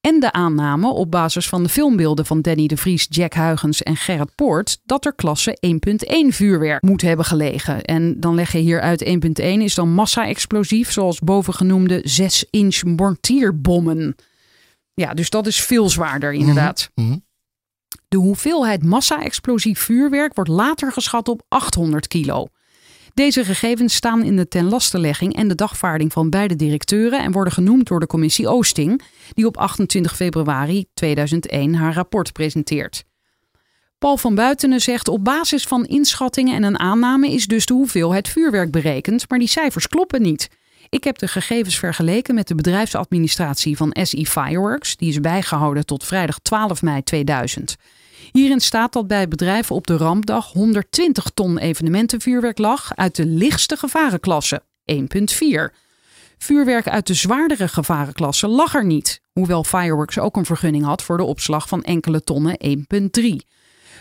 Speaker 2: en de aanname op basis van de filmbeelden van Danny de Vries, Jack Huygens en Gerrit Poort dat er klasse 1.1 vuurwerk moet hebben gelegen. En dan leg je hier uit 1.1 is dan massa-explosief, zoals bovengenoemde 6-inch mortierbommen. Ja, dus dat is veel zwaarder inderdaad.
Speaker 1: Mhm.
Speaker 2: De hoeveelheid massa-explosief vuurwerk wordt later geschat op 800 kilo. Deze gegevens staan in de tenlastelegging en de dagvaarding van beide directeuren en worden genoemd door de commissie Oosting, die op 28 februari 2001 haar rapport presenteert. Paul van Buitenen zegt op basis van inschattingen en een aanname is dus de hoeveelheid vuurwerk berekend, maar die cijfers kloppen niet. Ik heb de gegevens vergeleken met de bedrijfsadministratie van SI Fireworks, die is bijgehouden tot vrijdag 12 mei 2000. Hierin staat dat bij bedrijven op de rampdag 120 ton evenementenvuurwerk lag uit de lichtste gevarenklasse, 1.4. Vuurwerk uit de zwaardere gevarenklasse lag er niet, hoewel Fireworks ook een vergunning had voor de opslag van enkele tonnen 1.3.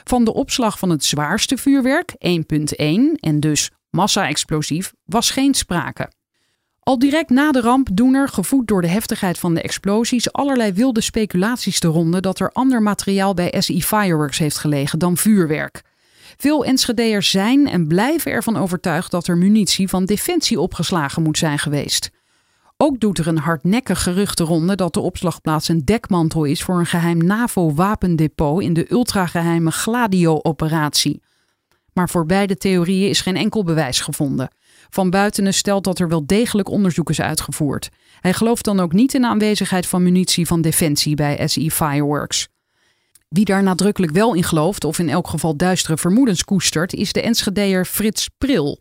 Speaker 2: Van de opslag van het zwaarste vuurwerk, 1.1, en dus massa-explosief, was geen sprake. Al direct na de ramp doen er, gevoed door de heftigheid van de explosies, allerlei wilde speculaties te ronden dat er ander materiaal bij SI Fireworks heeft gelegen dan vuurwerk. Veel Enschede'ers zijn en blijven ervan overtuigd dat er munitie van Defensie opgeslagen moet zijn geweest. Ook doet er een hardnekkig geruchte ronde dat de opslagplaats een dekmantel is voor een geheim NAVO-wapendepot in de ultrageheime Gladio-operatie. Maar voor beide theorieën is geen enkel bewijs gevonden. Van Buitenen stelt dat er wel degelijk onderzoek is uitgevoerd. Hij gelooft dan ook niet in de aanwezigheid van munitie van Defensie bij SE Fireworks. Wie daar nadrukkelijk wel in gelooft, of in elk geval duistere vermoedens koestert, is de Enschedeer Frits Pril.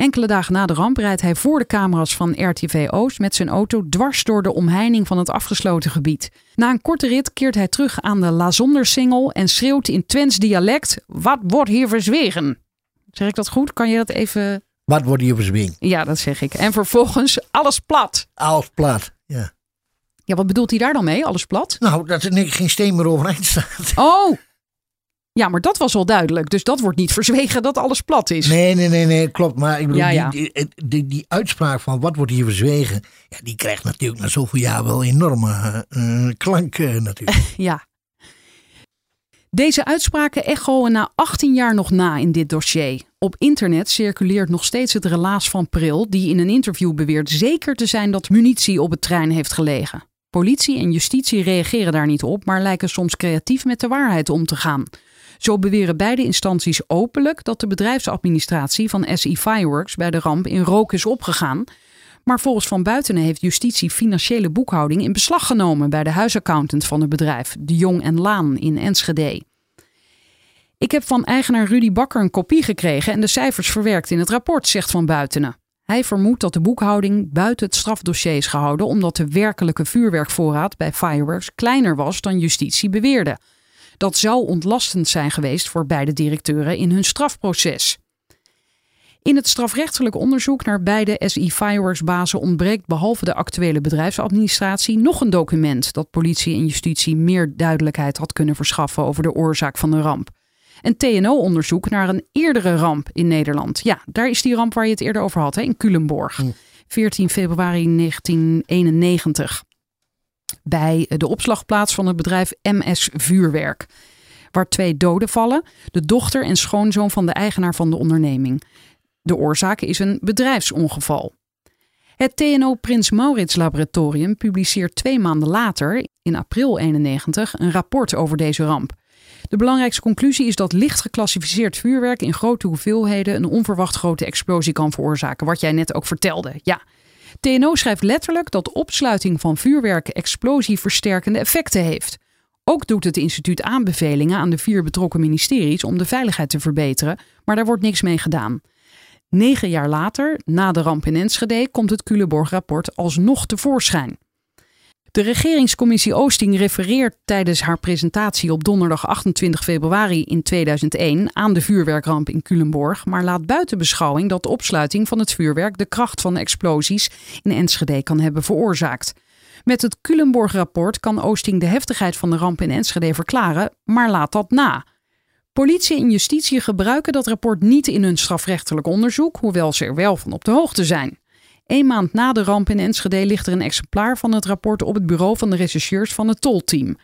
Speaker 2: Enkele dagen na de ramp rijdt hij voor de camera's van RTV Oost met zijn auto dwars door de omheining van het afgesloten gebied. Na een korte rit keert hij terug aan de La Zondersingel en schreeuwt in Twents dialect: Wat wordt hier verzwegen? Zeg ik dat goed? Kan je dat even.
Speaker 1: Wat wordt hier verzwingen?
Speaker 2: Ja, dat zeg ik. En vervolgens alles plat.
Speaker 1: Alles plat, ja.
Speaker 2: Ja, wat bedoelt hij daar dan mee? Alles plat?
Speaker 1: Nou, dat er niks- geen steen meer overeind staat.
Speaker 2: Oh! Ja, maar dat was wel duidelijk. Dus dat wordt niet verzwegen dat alles plat is.
Speaker 1: Nee, nee, nee, nee, klopt. Maar ik bedoel,
Speaker 2: Ja, ja.
Speaker 1: Die, die, die, die uitspraak van wat wordt hier verzwegen, ja, die krijgt natuurlijk na zoveel jaar wel enorme eh, klank eh, natuurlijk.
Speaker 2: Ja. Deze uitspraken echoen na 18 jaar nog na in dit dossier. Op internet circuleert nog steeds het relaas van Pril, die in een interview beweert zeker te zijn dat munitie op het trein heeft gelegen. Politie en justitie reageren daar niet op, maar lijken soms creatief met de waarheid om te gaan. Zo beweren beide instanties openlijk dat de bedrijfsadministratie van SE Fireworks bij de ramp in rook is opgegaan. Maar volgens Van Buitenen heeft justitie financiële boekhouding in beslag genomen bij de huisaccountant van het bedrijf, De Jong en Laan in Enschede. Ik heb van eigenaar Rudy Bakker een kopie gekregen en de cijfers verwerkt in het rapport, zegt Van Buitenen. Hij vermoedt dat de boekhouding buiten het strafdossier is gehouden omdat de werkelijke vuurwerkvoorraad bij Fireworks kleiner was dan justitie beweerde. Dat zou ontlastend zijn geweest voor beide directeuren in hun strafproces. In het strafrechtelijk onderzoek naar beide SI Fireworks-bazen ontbreekt behalve de actuele bedrijfsadministratie nog een document dat politie en justitie meer duidelijkheid had kunnen verschaffen over de oorzaak van de ramp. Een TNO-onderzoek naar een eerdere ramp in Nederland. Ja, daar is die ramp waar je het eerder over had, hè, in Culemborg. 14 februari 1991. Bij de opslagplaats van het bedrijf MS Vuurwerk. Waar twee doden vallen, de dochter en schoonzoon van de eigenaar van de onderneming. De oorzaak is een bedrijfsongeval. Het TNO Prins Maurits Laboratorium publiceert twee maanden later, in april 91, een rapport over deze ramp. De belangrijkste conclusie is dat licht geclassificeerd vuurwerk in grote hoeveelheden een onverwacht grote explosie kan veroorzaken, wat jij net ook vertelde. Ja. TNO schrijft letterlijk dat opsluiting van vuurwerk explosieversterkende effecten heeft. Ook doet het instituut aanbevelingen aan de vier betrokken ministeries om de veiligheid te verbeteren, maar daar wordt niks mee gedaan. Negen jaar later, na de ramp in Enschede, komt het Culemborg-rapport alsnog tevoorschijn. De regeringscommissie Oosting refereert tijdens haar presentatie op donderdag 28 februari in 2001 aan de vuurwerkramp in Culemborg, maar laat buiten beschouwing dat de opsluiting van het vuurwerk de kracht van explosies in Enschede kan hebben veroorzaakt. Met het Culemborg-rapport kan Oosting de heftigheid van de ramp in Enschede verklaren, maar laat dat na. Politie en justitie gebruiken dat rapport niet in hun strafrechtelijk onderzoek, hoewel ze er wel van op de hoogte zijn. Een maand na de ramp in Enschede ligt er een exemplaar van het rapport op het bureau van de rechercheurs van het tolteam.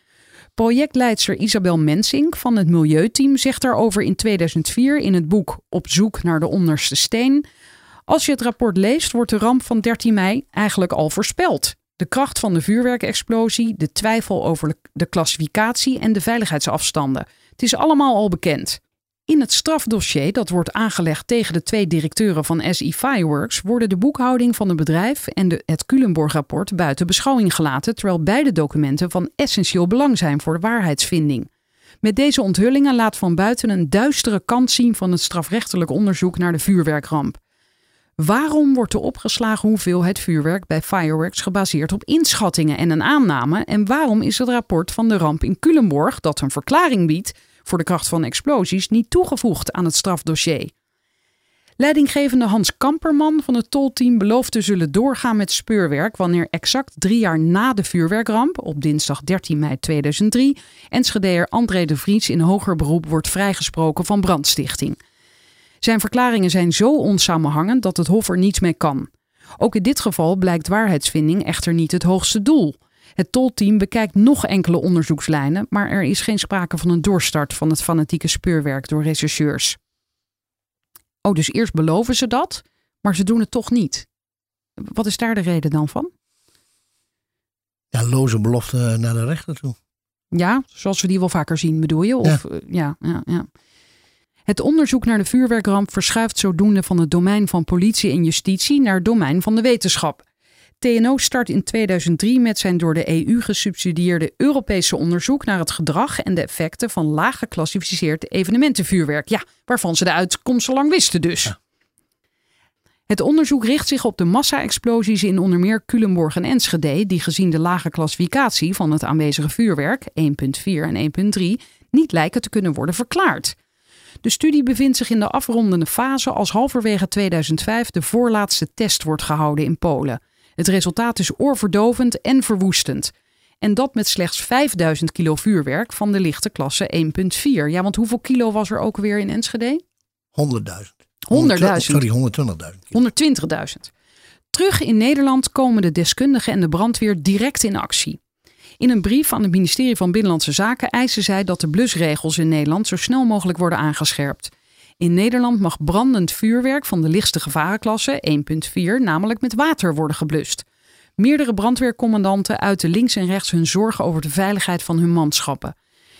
Speaker 2: Projectleidster Isabel Mensink van het Milieuteam zegt daarover in 2004 in het boek Op zoek naar de onderste steen. Als je het rapport leest, wordt de ramp van 13 mei eigenlijk al voorspeld. De kracht van de vuurwerkexplosie, de twijfel over de klassificatie en de veiligheidsafstanden. Het is allemaal al bekend. In het strafdossier dat wordt aangelegd tegen de twee directeuren van SI Fireworks worden de boekhouding van het bedrijf en de, het Culemborg-rapport buiten beschouwing gelaten, terwijl beide documenten van essentieel belang zijn voor de waarheidsvinding. Met deze onthullingen laat Van Buiten een duistere kant zien van het strafrechtelijk onderzoek naar de vuurwerkramp. Waarom wordt de opgeslagen hoeveelheid vuurwerk bij Fireworks gebaseerd op inschattingen en een aanname? En waarom is het rapport van de ramp in Culemborg, dat een verklaring biedt voor de kracht van explosies, niet toegevoegd aan het strafdossier? Leidinggevende Hans Kamperman van het tolteam belooft te zullen doorgaan met speurwerk wanneer exact drie jaar na de vuurwerkramp, op dinsdag 13 mei 2003, Enschedeer André de Vries in hoger beroep wordt vrijgesproken van brandstichting. Zijn verklaringen zijn zo onsamenhangend dat het Hof er niets mee kan. Ook in dit geval blijkt waarheidsvinding echter niet het hoogste doel. Het tolteam bekijkt nog enkele onderzoekslijnen, maar er is geen sprake van een doorstart van het fanatieke speurwerk door rechercheurs. Oh, dus eerst beloven ze dat, maar ze doen het toch niet. Wat is daar de reden dan van?
Speaker 1: Ja, loze belofte naar de rechter toe.
Speaker 2: Ja, zoals we die wel vaker zien, bedoel je? Of, ja. ja, ja, ja. Het onderzoek naar de vuurwerkramp verschuift zodoende van het domein van politie en justitie naar het domein van de wetenschap. TNO start in 2003 met zijn door de EU gesubsidieerde Europese onderzoek naar het gedrag en de effecten van laag geclassificeerd evenementenvuurwerk. Ja, waarvan ze de uitkomst zo lang wisten dus. Het onderzoek richt zich op de massa-explosies in onder meer Culemborg en Enschede, die gezien de lage klassificatie van het aanwezige vuurwerk 1.4 en 1.3 niet lijken te kunnen worden verklaard. De studie bevindt zich in de afrondende fase als halverwege 2005 de voorlaatste test wordt gehouden in Polen. Het resultaat is oorverdovend en verwoestend. En dat met slechts 5000 kilo vuurwerk van de lichte klasse 1.4. Ja, want hoeveel kilo was er ook weer in Enschede?
Speaker 1: 100.000.
Speaker 2: 100.000.
Speaker 1: Sorry, 120.000.
Speaker 2: 120.000. Terug in Nederland komen de deskundigen en de brandweer direct in actie. In een brief aan het ministerie van Binnenlandse Zaken eisen zij dat de blusregels in Nederland zo snel mogelijk worden aangescherpt. In Nederland mag brandend vuurwerk van de lichtste gevarenklasse 1.4 namelijk met water worden geblust. Meerdere brandweercommandanten uiten links en rechts hun zorgen over de veiligheid van hun manschappen.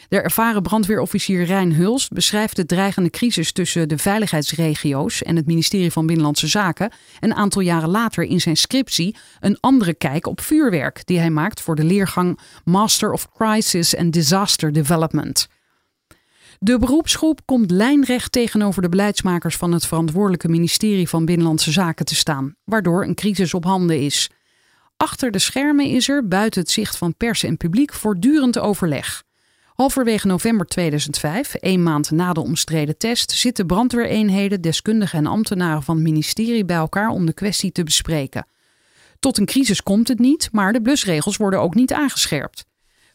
Speaker 2: De ervaren brandweerofficier Rijn Huls beschrijft de dreigende crisis tussen de veiligheidsregio's en het ministerie van Binnenlandse Zaken een aantal jaren later in zijn scriptie een andere kijk op vuurwerk die hij maakt voor de leergang Master of Crisis and Disaster Development. De beroepsgroep komt lijnrecht tegenover de beleidsmakers van het verantwoordelijke ministerie van Binnenlandse Zaken te staan, waardoor een crisis op handen is. Achter de schermen is er, buiten het zicht van pers en publiek, voortdurend overleg. Halverwege november 2005, één maand na de omstreden test, zitten brandweereenheden, deskundigen en ambtenaren van het ministerie bij elkaar om de kwestie te bespreken. Tot een crisis komt het niet, maar de blusregels worden ook niet aangescherpt.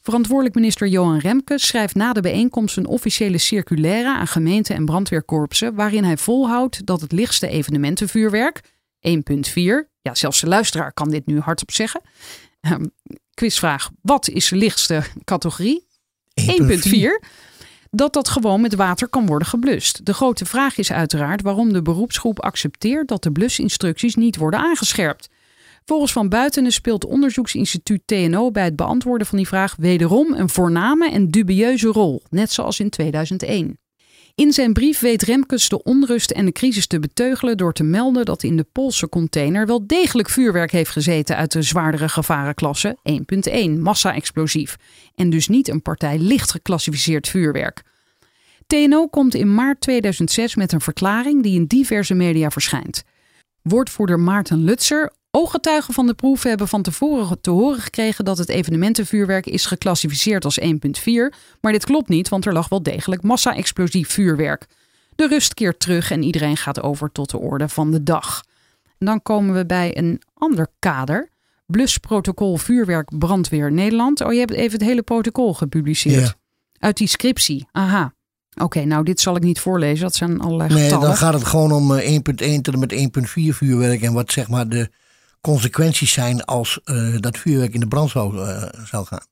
Speaker 2: Verantwoordelijk minister Johan Remke schrijft na de bijeenkomst een officiële circulaire aan gemeenten en brandweerkorpsen waarin hij volhoudt dat het lichtste evenementenvuurwerk 1.4, ja zelfs de luisteraar kan dit nu hardop zeggen. Ehm, quizvraag, wat is de lichtste categorie? 1.4 dat dat gewoon met water kan worden geblust. De grote vraag is uiteraard waarom de beroepsgroep accepteert dat de blusinstructies niet worden aangescherpt. Volgens Van Buitenen speelt onderzoeksinstituut TNO bij het beantwoorden van die vraag wederom een voorname en dubieuze rol, net zoals in 2001. In zijn brief weet Remkes de onrust en de crisis te beteugelen door te melden dat in de Poolse container wel degelijk vuurwerk heeft gezeten uit de zwaardere gevarenklasse 1.1 massa-explosief en dus niet een partij licht geclassificeerd vuurwerk. TNO komt in maart 2006 met een verklaring die in diverse media verschijnt. Woordvoerder Maarten Lutzer Ooggetuigen van de proef hebben van tevoren te horen gekregen dat het evenementenvuurwerk is geclassificeerd als 1.4, maar dit klopt niet, want er lag wel degelijk massa-explosief vuurwerk. De rust keert terug en iedereen gaat over tot de orde van de dag. En dan komen we bij een ander kader. Blusprotocol vuurwerk brandweer Nederland. Oh, je hebt even het hele protocol gepubliceerd.
Speaker 1: Ja.
Speaker 2: Uit die scriptie. Aha. Oké, nou dit zal ik niet voorlezen. Dat zijn allerlei
Speaker 1: Nee,
Speaker 2: getallen.
Speaker 1: dan gaat het gewoon om eh, 1.1 tot en met 1.4 vuurwerk. En wat zeg maar de consequenties zijn als eh, dat vuurwerk in de brand zou, eh, zou gaan.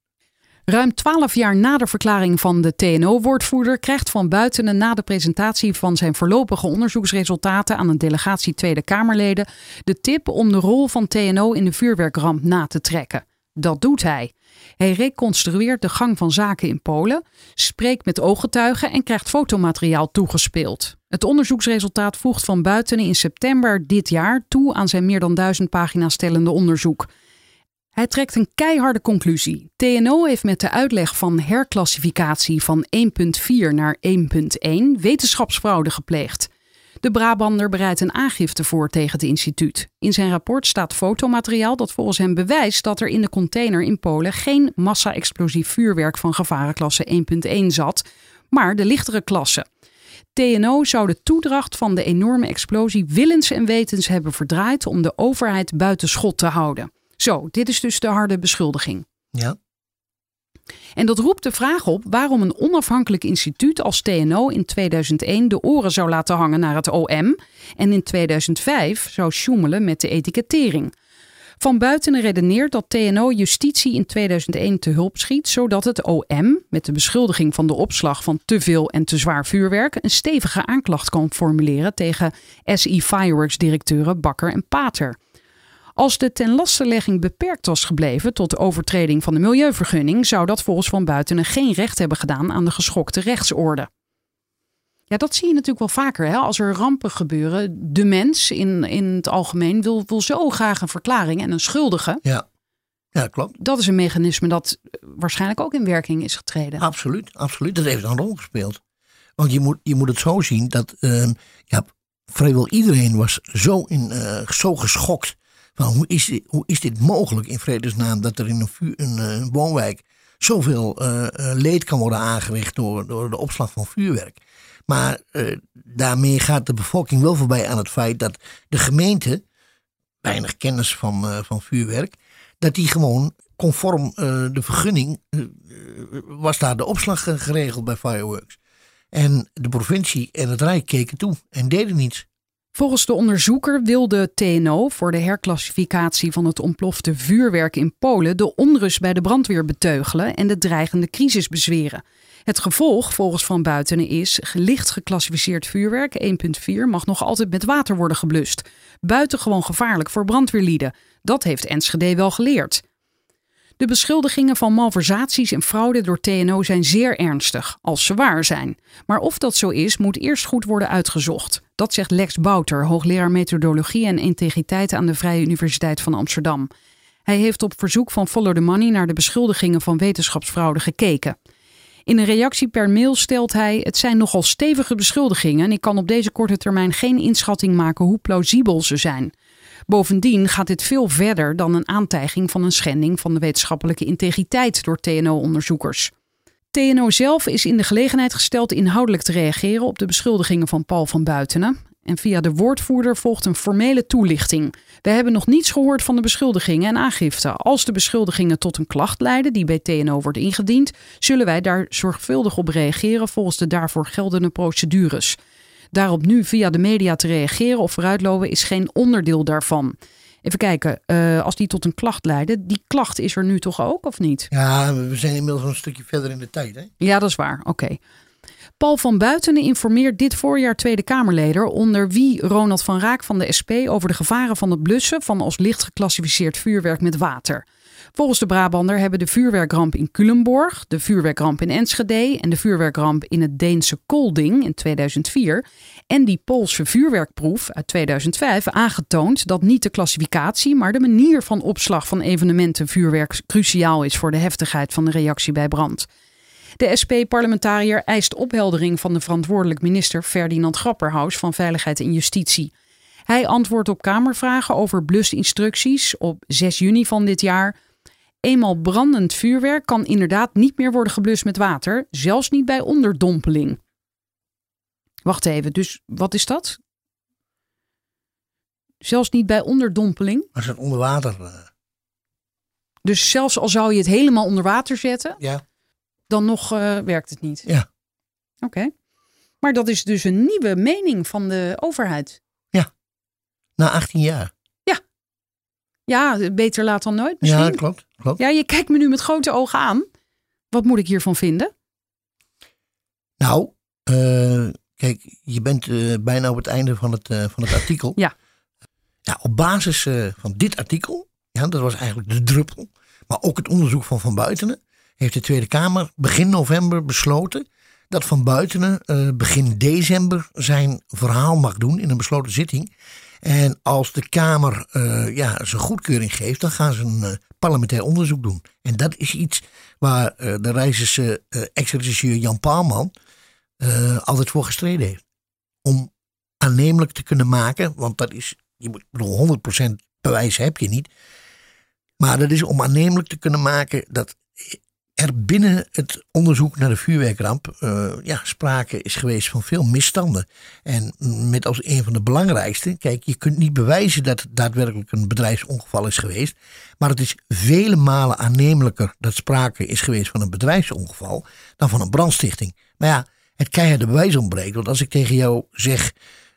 Speaker 2: Ruim twaalf jaar na de verklaring van de TNO-woordvoerder krijgt Van Buitenen na de presentatie van zijn voorlopige onderzoeksresultaten aan een delegatie Tweede Kamerleden de tip om de rol van TNO in de vuurwerkramp na te trekken. Dat doet hij. Hij reconstrueert de gang van zaken in Polen, spreekt met ooggetuigen en krijgt fotomateriaal toegespeeld. Het onderzoeksresultaat voegt Van Buitenen in september dit jaar toe aan zijn meer dan duizend pagina's stellende onderzoek. Hij trekt een keiharde conclusie. TNO heeft met de uitleg van herklassificatie van 1.4 naar 1.1 wetenschapsfraude gepleegd. De Brabander bereidt een aangifte voor tegen het instituut. In zijn rapport staat fotomateriaal dat volgens hem bewijst dat er in de container in Polen geen massa-explosief vuurwerk van gevarenklasse 1.1 zat, maar de lichtere klasse. TNO zou de toedracht van de enorme explosie willens en wetens hebben verdraaid om de overheid buiten schot te houden. Zo, dit is dus de harde beschuldiging.
Speaker 1: Ja.
Speaker 2: En dat roept de vraag op waarom een onafhankelijk instituut als TNO in 2001 de oren zou laten hangen naar het OM en in 2005 zou sjoemelen met de etikettering. Van buiten redeneert dat TNO justitie in 2001 te hulp schiet, zodat het OM, met de beschuldiging van de opslag van te veel en te zwaar vuurwerk, een stevige aanklacht kan formuleren tegen SI Fireworks-directeuren Bakker en Pater. Als de tenlastelegging beperkt was gebleven tot de overtreding van de milieuvergunning, zou dat volgens Van Buitenen geen recht hebben gedaan aan de geschokte rechtsorde. Ja, dat zie je natuurlijk wel vaker. Hè? Als er rampen gebeuren, de mens in, in het algemeen wil, wil zo graag een verklaring en een schuldige.
Speaker 1: Ja, ja klopt.
Speaker 2: Dat is een mechanisme dat waarschijnlijk ook in werking is getreden.
Speaker 1: Absoluut, absoluut. Dat heeft een rol gespeeld. Want je moet, je moet het zo zien dat uh, ja, vrijwel iedereen was zo, in, uh, zo geschokt. Van hoe, is dit, hoe is dit mogelijk in vredesnaam dat er in een, vuur, een, eh, een woonwijk zoveel uh, leed kan worden aangericht door, door de opslag van vuurwerk. Maar uh, daarmee gaat de bevolking wel voorbij aan het feit dat de gemeente, weinig kennis van, uh, van vuurwerk, dat die gewoon conform uh, de vergunning, was daar de opslag geregeld bij fireworks. En de provincie en het Rijk keken toe en deden niets.
Speaker 2: Volgens de onderzoeker wilde TNO voor de herklassificatie van het ontplofte vuurwerk in Polen de onrust bij de brandweer beteugelen en de dreigende crisis bezweren. Het gevolg volgens Van Buitenen is licht geclassificeerd vuurwerk 1.4 mag nog altijd met water worden geblust. Buitengewoon gevaarlijk voor brandweerlieden. Dat heeft Enschede wel geleerd. De beschuldigingen van malversaties en fraude door TNO zijn zeer ernstig, als ze waar zijn. Maar of dat zo is, moet eerst goed worden uitgezocht. Dat zegt Lex Bouter, hoogleraar methodologie en integriteit aan de Vrije Universiteit van Amsterdam. Hij heeft op verzoek van Follow the Money naar de beschuldigingen van wetenschapsfraude gekeken. In een reactie per mail stelt hij: Het zijn nogal stevige beschuldigingen en ik kan op deze korte termijn geen inschatting maken hoe plausibel ze zijn. Bovendien gaat dit veel verder dan een aantijging van een schending van de wetenschappelijke integriteit door TNO-onderzoekers. TNO zelf is in de gelegenheid gesteld inhoudelijk te reageren op de beschuldigingen van Paul van Buitenen. En via de woordvoerder volgt een formele toelichting. We hebben nog niets gehoord van de beschuldigingen en aangifte. Als de beschuldigingen tot een klacht leiden die bij TNO wordt ingediend, zullen wij daar zorgvuldig op reageren volgens de daarvoor geldende procedures. Daarop nu via de media te reageren of vooruitlopen is geen onderdeel daarvan. Even kijken, uh, als die tot een klacht leiden, die klacht is er nu toch ook of niet?
Speaker 1: Ja, we zijn inmiddels een stukje verder in de tijd. Hè?
Speaker 2: Ja, dat is waar. Oké. Paul van Buitenen informeert dit voorjaar Tweede Kamerleden onder wie Ronald van Raak van de SP over de gevaren van het blussen van als licht geclassificeerd vuurwerk met water. Volgens de Brabander hebben de vuurwerkramp in Culemborg, de vuurwerkramp in Enschede en de vuurwerkramp in het Deense Kolding in 2004 en die Poolse vuurwerkproef uit 2005 aangetoond dat niet de klassificatie, maar de manier van opslag van evenementen vuurwerk cruciaal is voor de heftigheid van de reactie bij brand. De SP-parlementariër eist opheldering van de verantwoordelijk minister Ferdinand Grapperhaus van Veiligheid en Justitie. Hij antwoordt op Kamervragen over blusinstructies op 6 juni van dit jaar. Eenmaal brandend vuurwerk kan inderdaad niet meer worden geblust met water, zelfs niet bij onderdompeling. Wacht even, dus wat is dat? Zelfs niet bij onderdompeling?
Speaker 1: Als het onder water. Uh...
Speaker 2: Dus zelfs al zou je het helemaal onder water zetten,
Speaker 1: ja.
Speaker 2: Dan nog uh, werkt het niet.
Speaker 1: Ja.
Speaker 2: Oké. Okay. Maar dat is dus een nieuwe mening van de overheid.
Speaker 1: Ja. Na 18 jaar.
Speaker 2: Ja. Ja, beter laat dan nooit misschien.
Speaker 1: Ja, klopt. klopt.
Speaker 2: Ja, je kijkt me nu met grote ogen aan. Wat moet ik hiervan vinden?
Speaker 1: Nou, uh, Kijk, je bent uh, bijna op het einde van het, van het artikel.
Speaker 2: Ja.
Speaker 1: ja op basis van dit artikel, ja, dat was eigenlijk de druppel, maar ook het onderzoek van Van Buitenen, heeft de Tweede Kamer begin november besloten dat Van Buitenen begin december zijn verhaal mag doen in een besloten zitting. En als de Kamer ja, zijn goedkeuring geeft, dan gaan ze een parlementair onderzoek doen. En dat is iets waar de Rijzerse ex-regisseur Jan Paalman altijd voor gestreden heeft. Om aannemelijk te kunnen maken, want dat is, je moet, bedoel, 100% bewijs heb je niet. Maar dat is om aannemelijk te kunnen maken dat er binnen het onderzoek naar de vuurwerkramp uh, ja, sprake is geweest van veel misstanden. En met als een van de belangrijkste, kijk, je kunt niet bewijzen dat het daadwerkelijk een bedrijfsongeval is geweest. Maar het is vele malen aannemelijker dat sprake is geweest van een bedrijfsongeval dan van een brandstichting. Maar ja, het keiharde bewijs ontbreekt. Want als ik tegen jou zeg,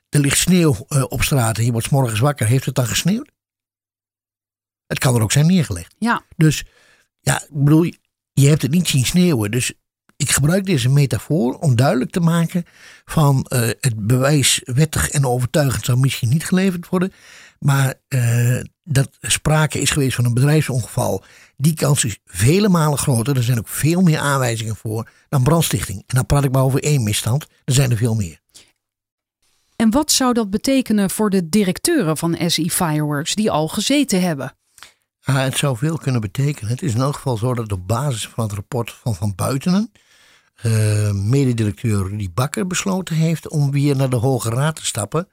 Speaker 1: er ligt sneeuw uh, op straat en je wordt morgens wakker, heeft het dan gesneeuwd? Het kan er ook zijn neergelegd.
Speaker 2: Ja.
Speaker 1: Dus ja, ik bedoel, je hebt het niet zien sneeuwen. Dus ik gebruik deze metafoor om duidelijk te maken van uh, het bewijs wettig en overtuigend zou misschien niet geleverd worden. Maar uh, dat sprake is geweest van een bedrijfsongeval. Die kans is vele malen groter. Er zijn ook veel meer aanwijzingen voor dan brandstichting. En dan praat ik maar over één misstand. Er zijn er veel meer.
Speaker 2: En wat zou dat betekenen voor de directeuren van SE Fireworks die al gezeten hebben?
Speaker 1: Het zou veel kunnen betekenen. Het is in elk geval zo dat op basis van het rapport van Van Buitenen, uh, mededirecteur Rudy Bakker besloten heeft om weer naar de Hoge Raad te stappen.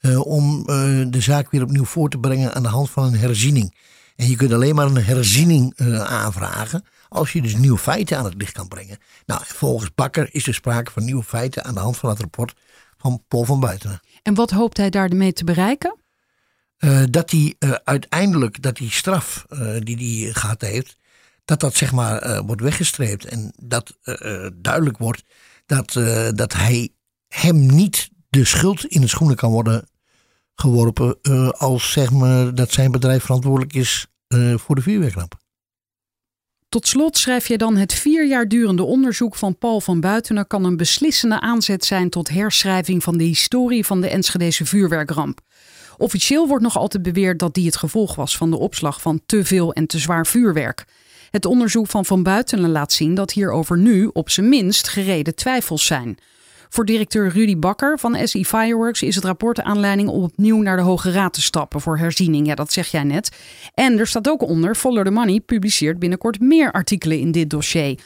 Speaker 1: Uh, om uh, de zaak weer opnieuw voor te brengen aan de hand van een herziening. En je kunt alleen maar een herziening aanvragen als je dus nieuwe feiten aan het licht kan brengen. Nou, volgens Bakker is er sprake van nieuwe feiten aan de hand van het rapport van Paul van Buitenen.
Speaker 2: En wat hoopt hij daarmee te bereiken?
Speaker 1: Uh, dat hij uh, uiteindelijk, dat die straf uh, die hij gehad heeft, dat dat zeg maar wordt weggestreept. En dat duidelijk wordt dat, dat hij hem niet de schuld in de schoenen kan worden geworpen als zeg maar dat zijn bedrijf verantwoordelijk is voor de vuurwerkramp.
Speaker 2: Tot slot schrijf je dan het vier jaar durende onderzoek van Paul van Buitenen kan een beslissende aanzet zijn tot herschrijving van de historie van de Enschedese vuurwerkramp. Officieel wordt nog altijd beweerd dat die het gevolg was van de opslag van te veel en te zwaar vuurwerk. Het onderzoek van Van Buitenen laat zien dat hierover nu op zijn minst gereden twijfels zijn. Voor directeur Rudy Bakker van SE Fireworks is het rapport aanleiding om opnieuw naar de Hoge Raad te stappen voor herziening. Ja, dat zeg jij net. En er staat ook onder: Follow the Money publiceert binnenkort meer artikelen in dit dossier.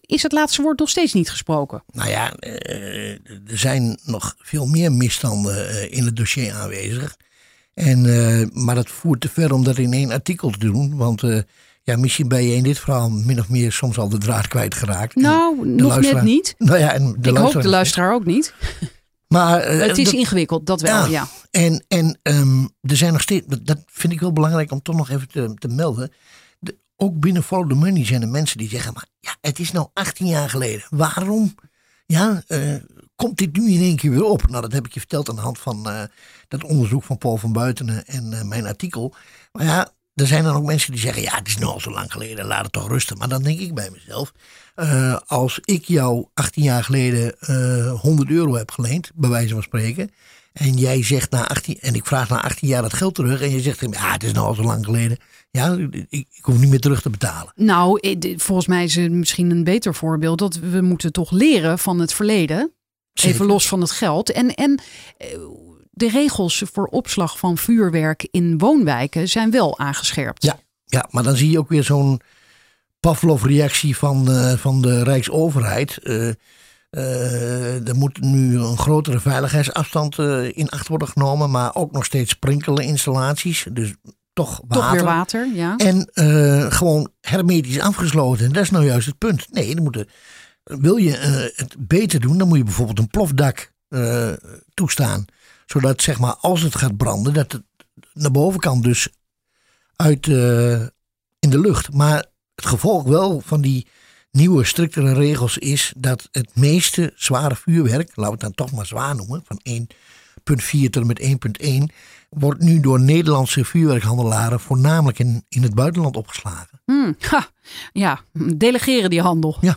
Speaker 2: Is het laatste woord nog steeds niet gesproken?
Speaker 1: Nou ja, er zijn nog veel meer misstanden in het dossier aanwezig. En, uh, maar dat voert te ver om dat in één artikel te doen. Want uh, ja, misschien ben je in dit verhaal min of meer soms al de draad kwijtgeraakt.
Speaker 2: Nou, nog net niet.
Speaker 1: Nou ja, en
Speaker 2: de Ik hoop de luisteraar ook niet.
Speaker 1: Maar,
Speaker 2: uh, het is ingewikkeld, dat wel, ja. ja.
Speaker 1: En, en um, er zijn nog steeds, dat vind ik wel belangrijk om toch nog even te, te melden. De, ook binnen Follow the Money zijn er mensen die zeggen, maar ja, het is nou 18 jaar geleden. Waarom ja, komt dit nu in één keer weer op? Nou, dat heb ik je verteld aan de hand van uh, dat onderzoek van Paul van Buitenen en uh, mijn artikel. Maar ja, er zijn dan ook mensen die zeggen: ja, het is nu al zo lang geleden, laat het toch rusten. Maar dan denk ik bij mezelf: als ik jou 18 jaar geleden 100 euro heb geleend, bij wijze van spreken. En jij zegt na 18, en ik vraag na 18 jaar dat geld terug. En je zegt: ja, het is nu al zo lang geleden. Ja, ik, ik, hoef niet meer terug te betalen.
Speaker 2: Nou, volgens mij is het misschien een beter voorbeeld dat we moeten toch leren van het verleden. Zeker. Even los van het geld. En, en de regels voor opslag van vuurwerk in woonwijken zijn wel aangescherpt.
Speaker 1: Ja, ja maar dan zie je ook weer zo'n Pavlov-reactie van, uh, van de Rijksoverheid. Uh, uh, er moet nu een grotere veiligheidsafstand in acht worden genomen, maar ook nog steeds sprinkelinstallaties. Dus toch water.
Speaker 2: Toch weer water, ja.
Speaker 1: En gewoon hermetisch afgesloten. En dat is nou juist het punt. Nee, dan moeten wil je het beter doen, dan moet je bijvoorbeeld een plofdak toestaan zodat zeg maar als het gaat branden, dat het naar bovenkant dus uit uh, in de lucht. Maar het gevolg wel van die nieuwe striktere regels is dat het meeste zware vuurwerk, laten we het dan toch maar zwaar noemen, van 1.4 tot en met 1.1, wordt nu door Nederlandse vuurwerkhandelaren voornamelijk in, in het buitenland opgeslagen.
Speaker 2: Hmm, ha, ja, delegeren die handel.
Speaker 1: Ja.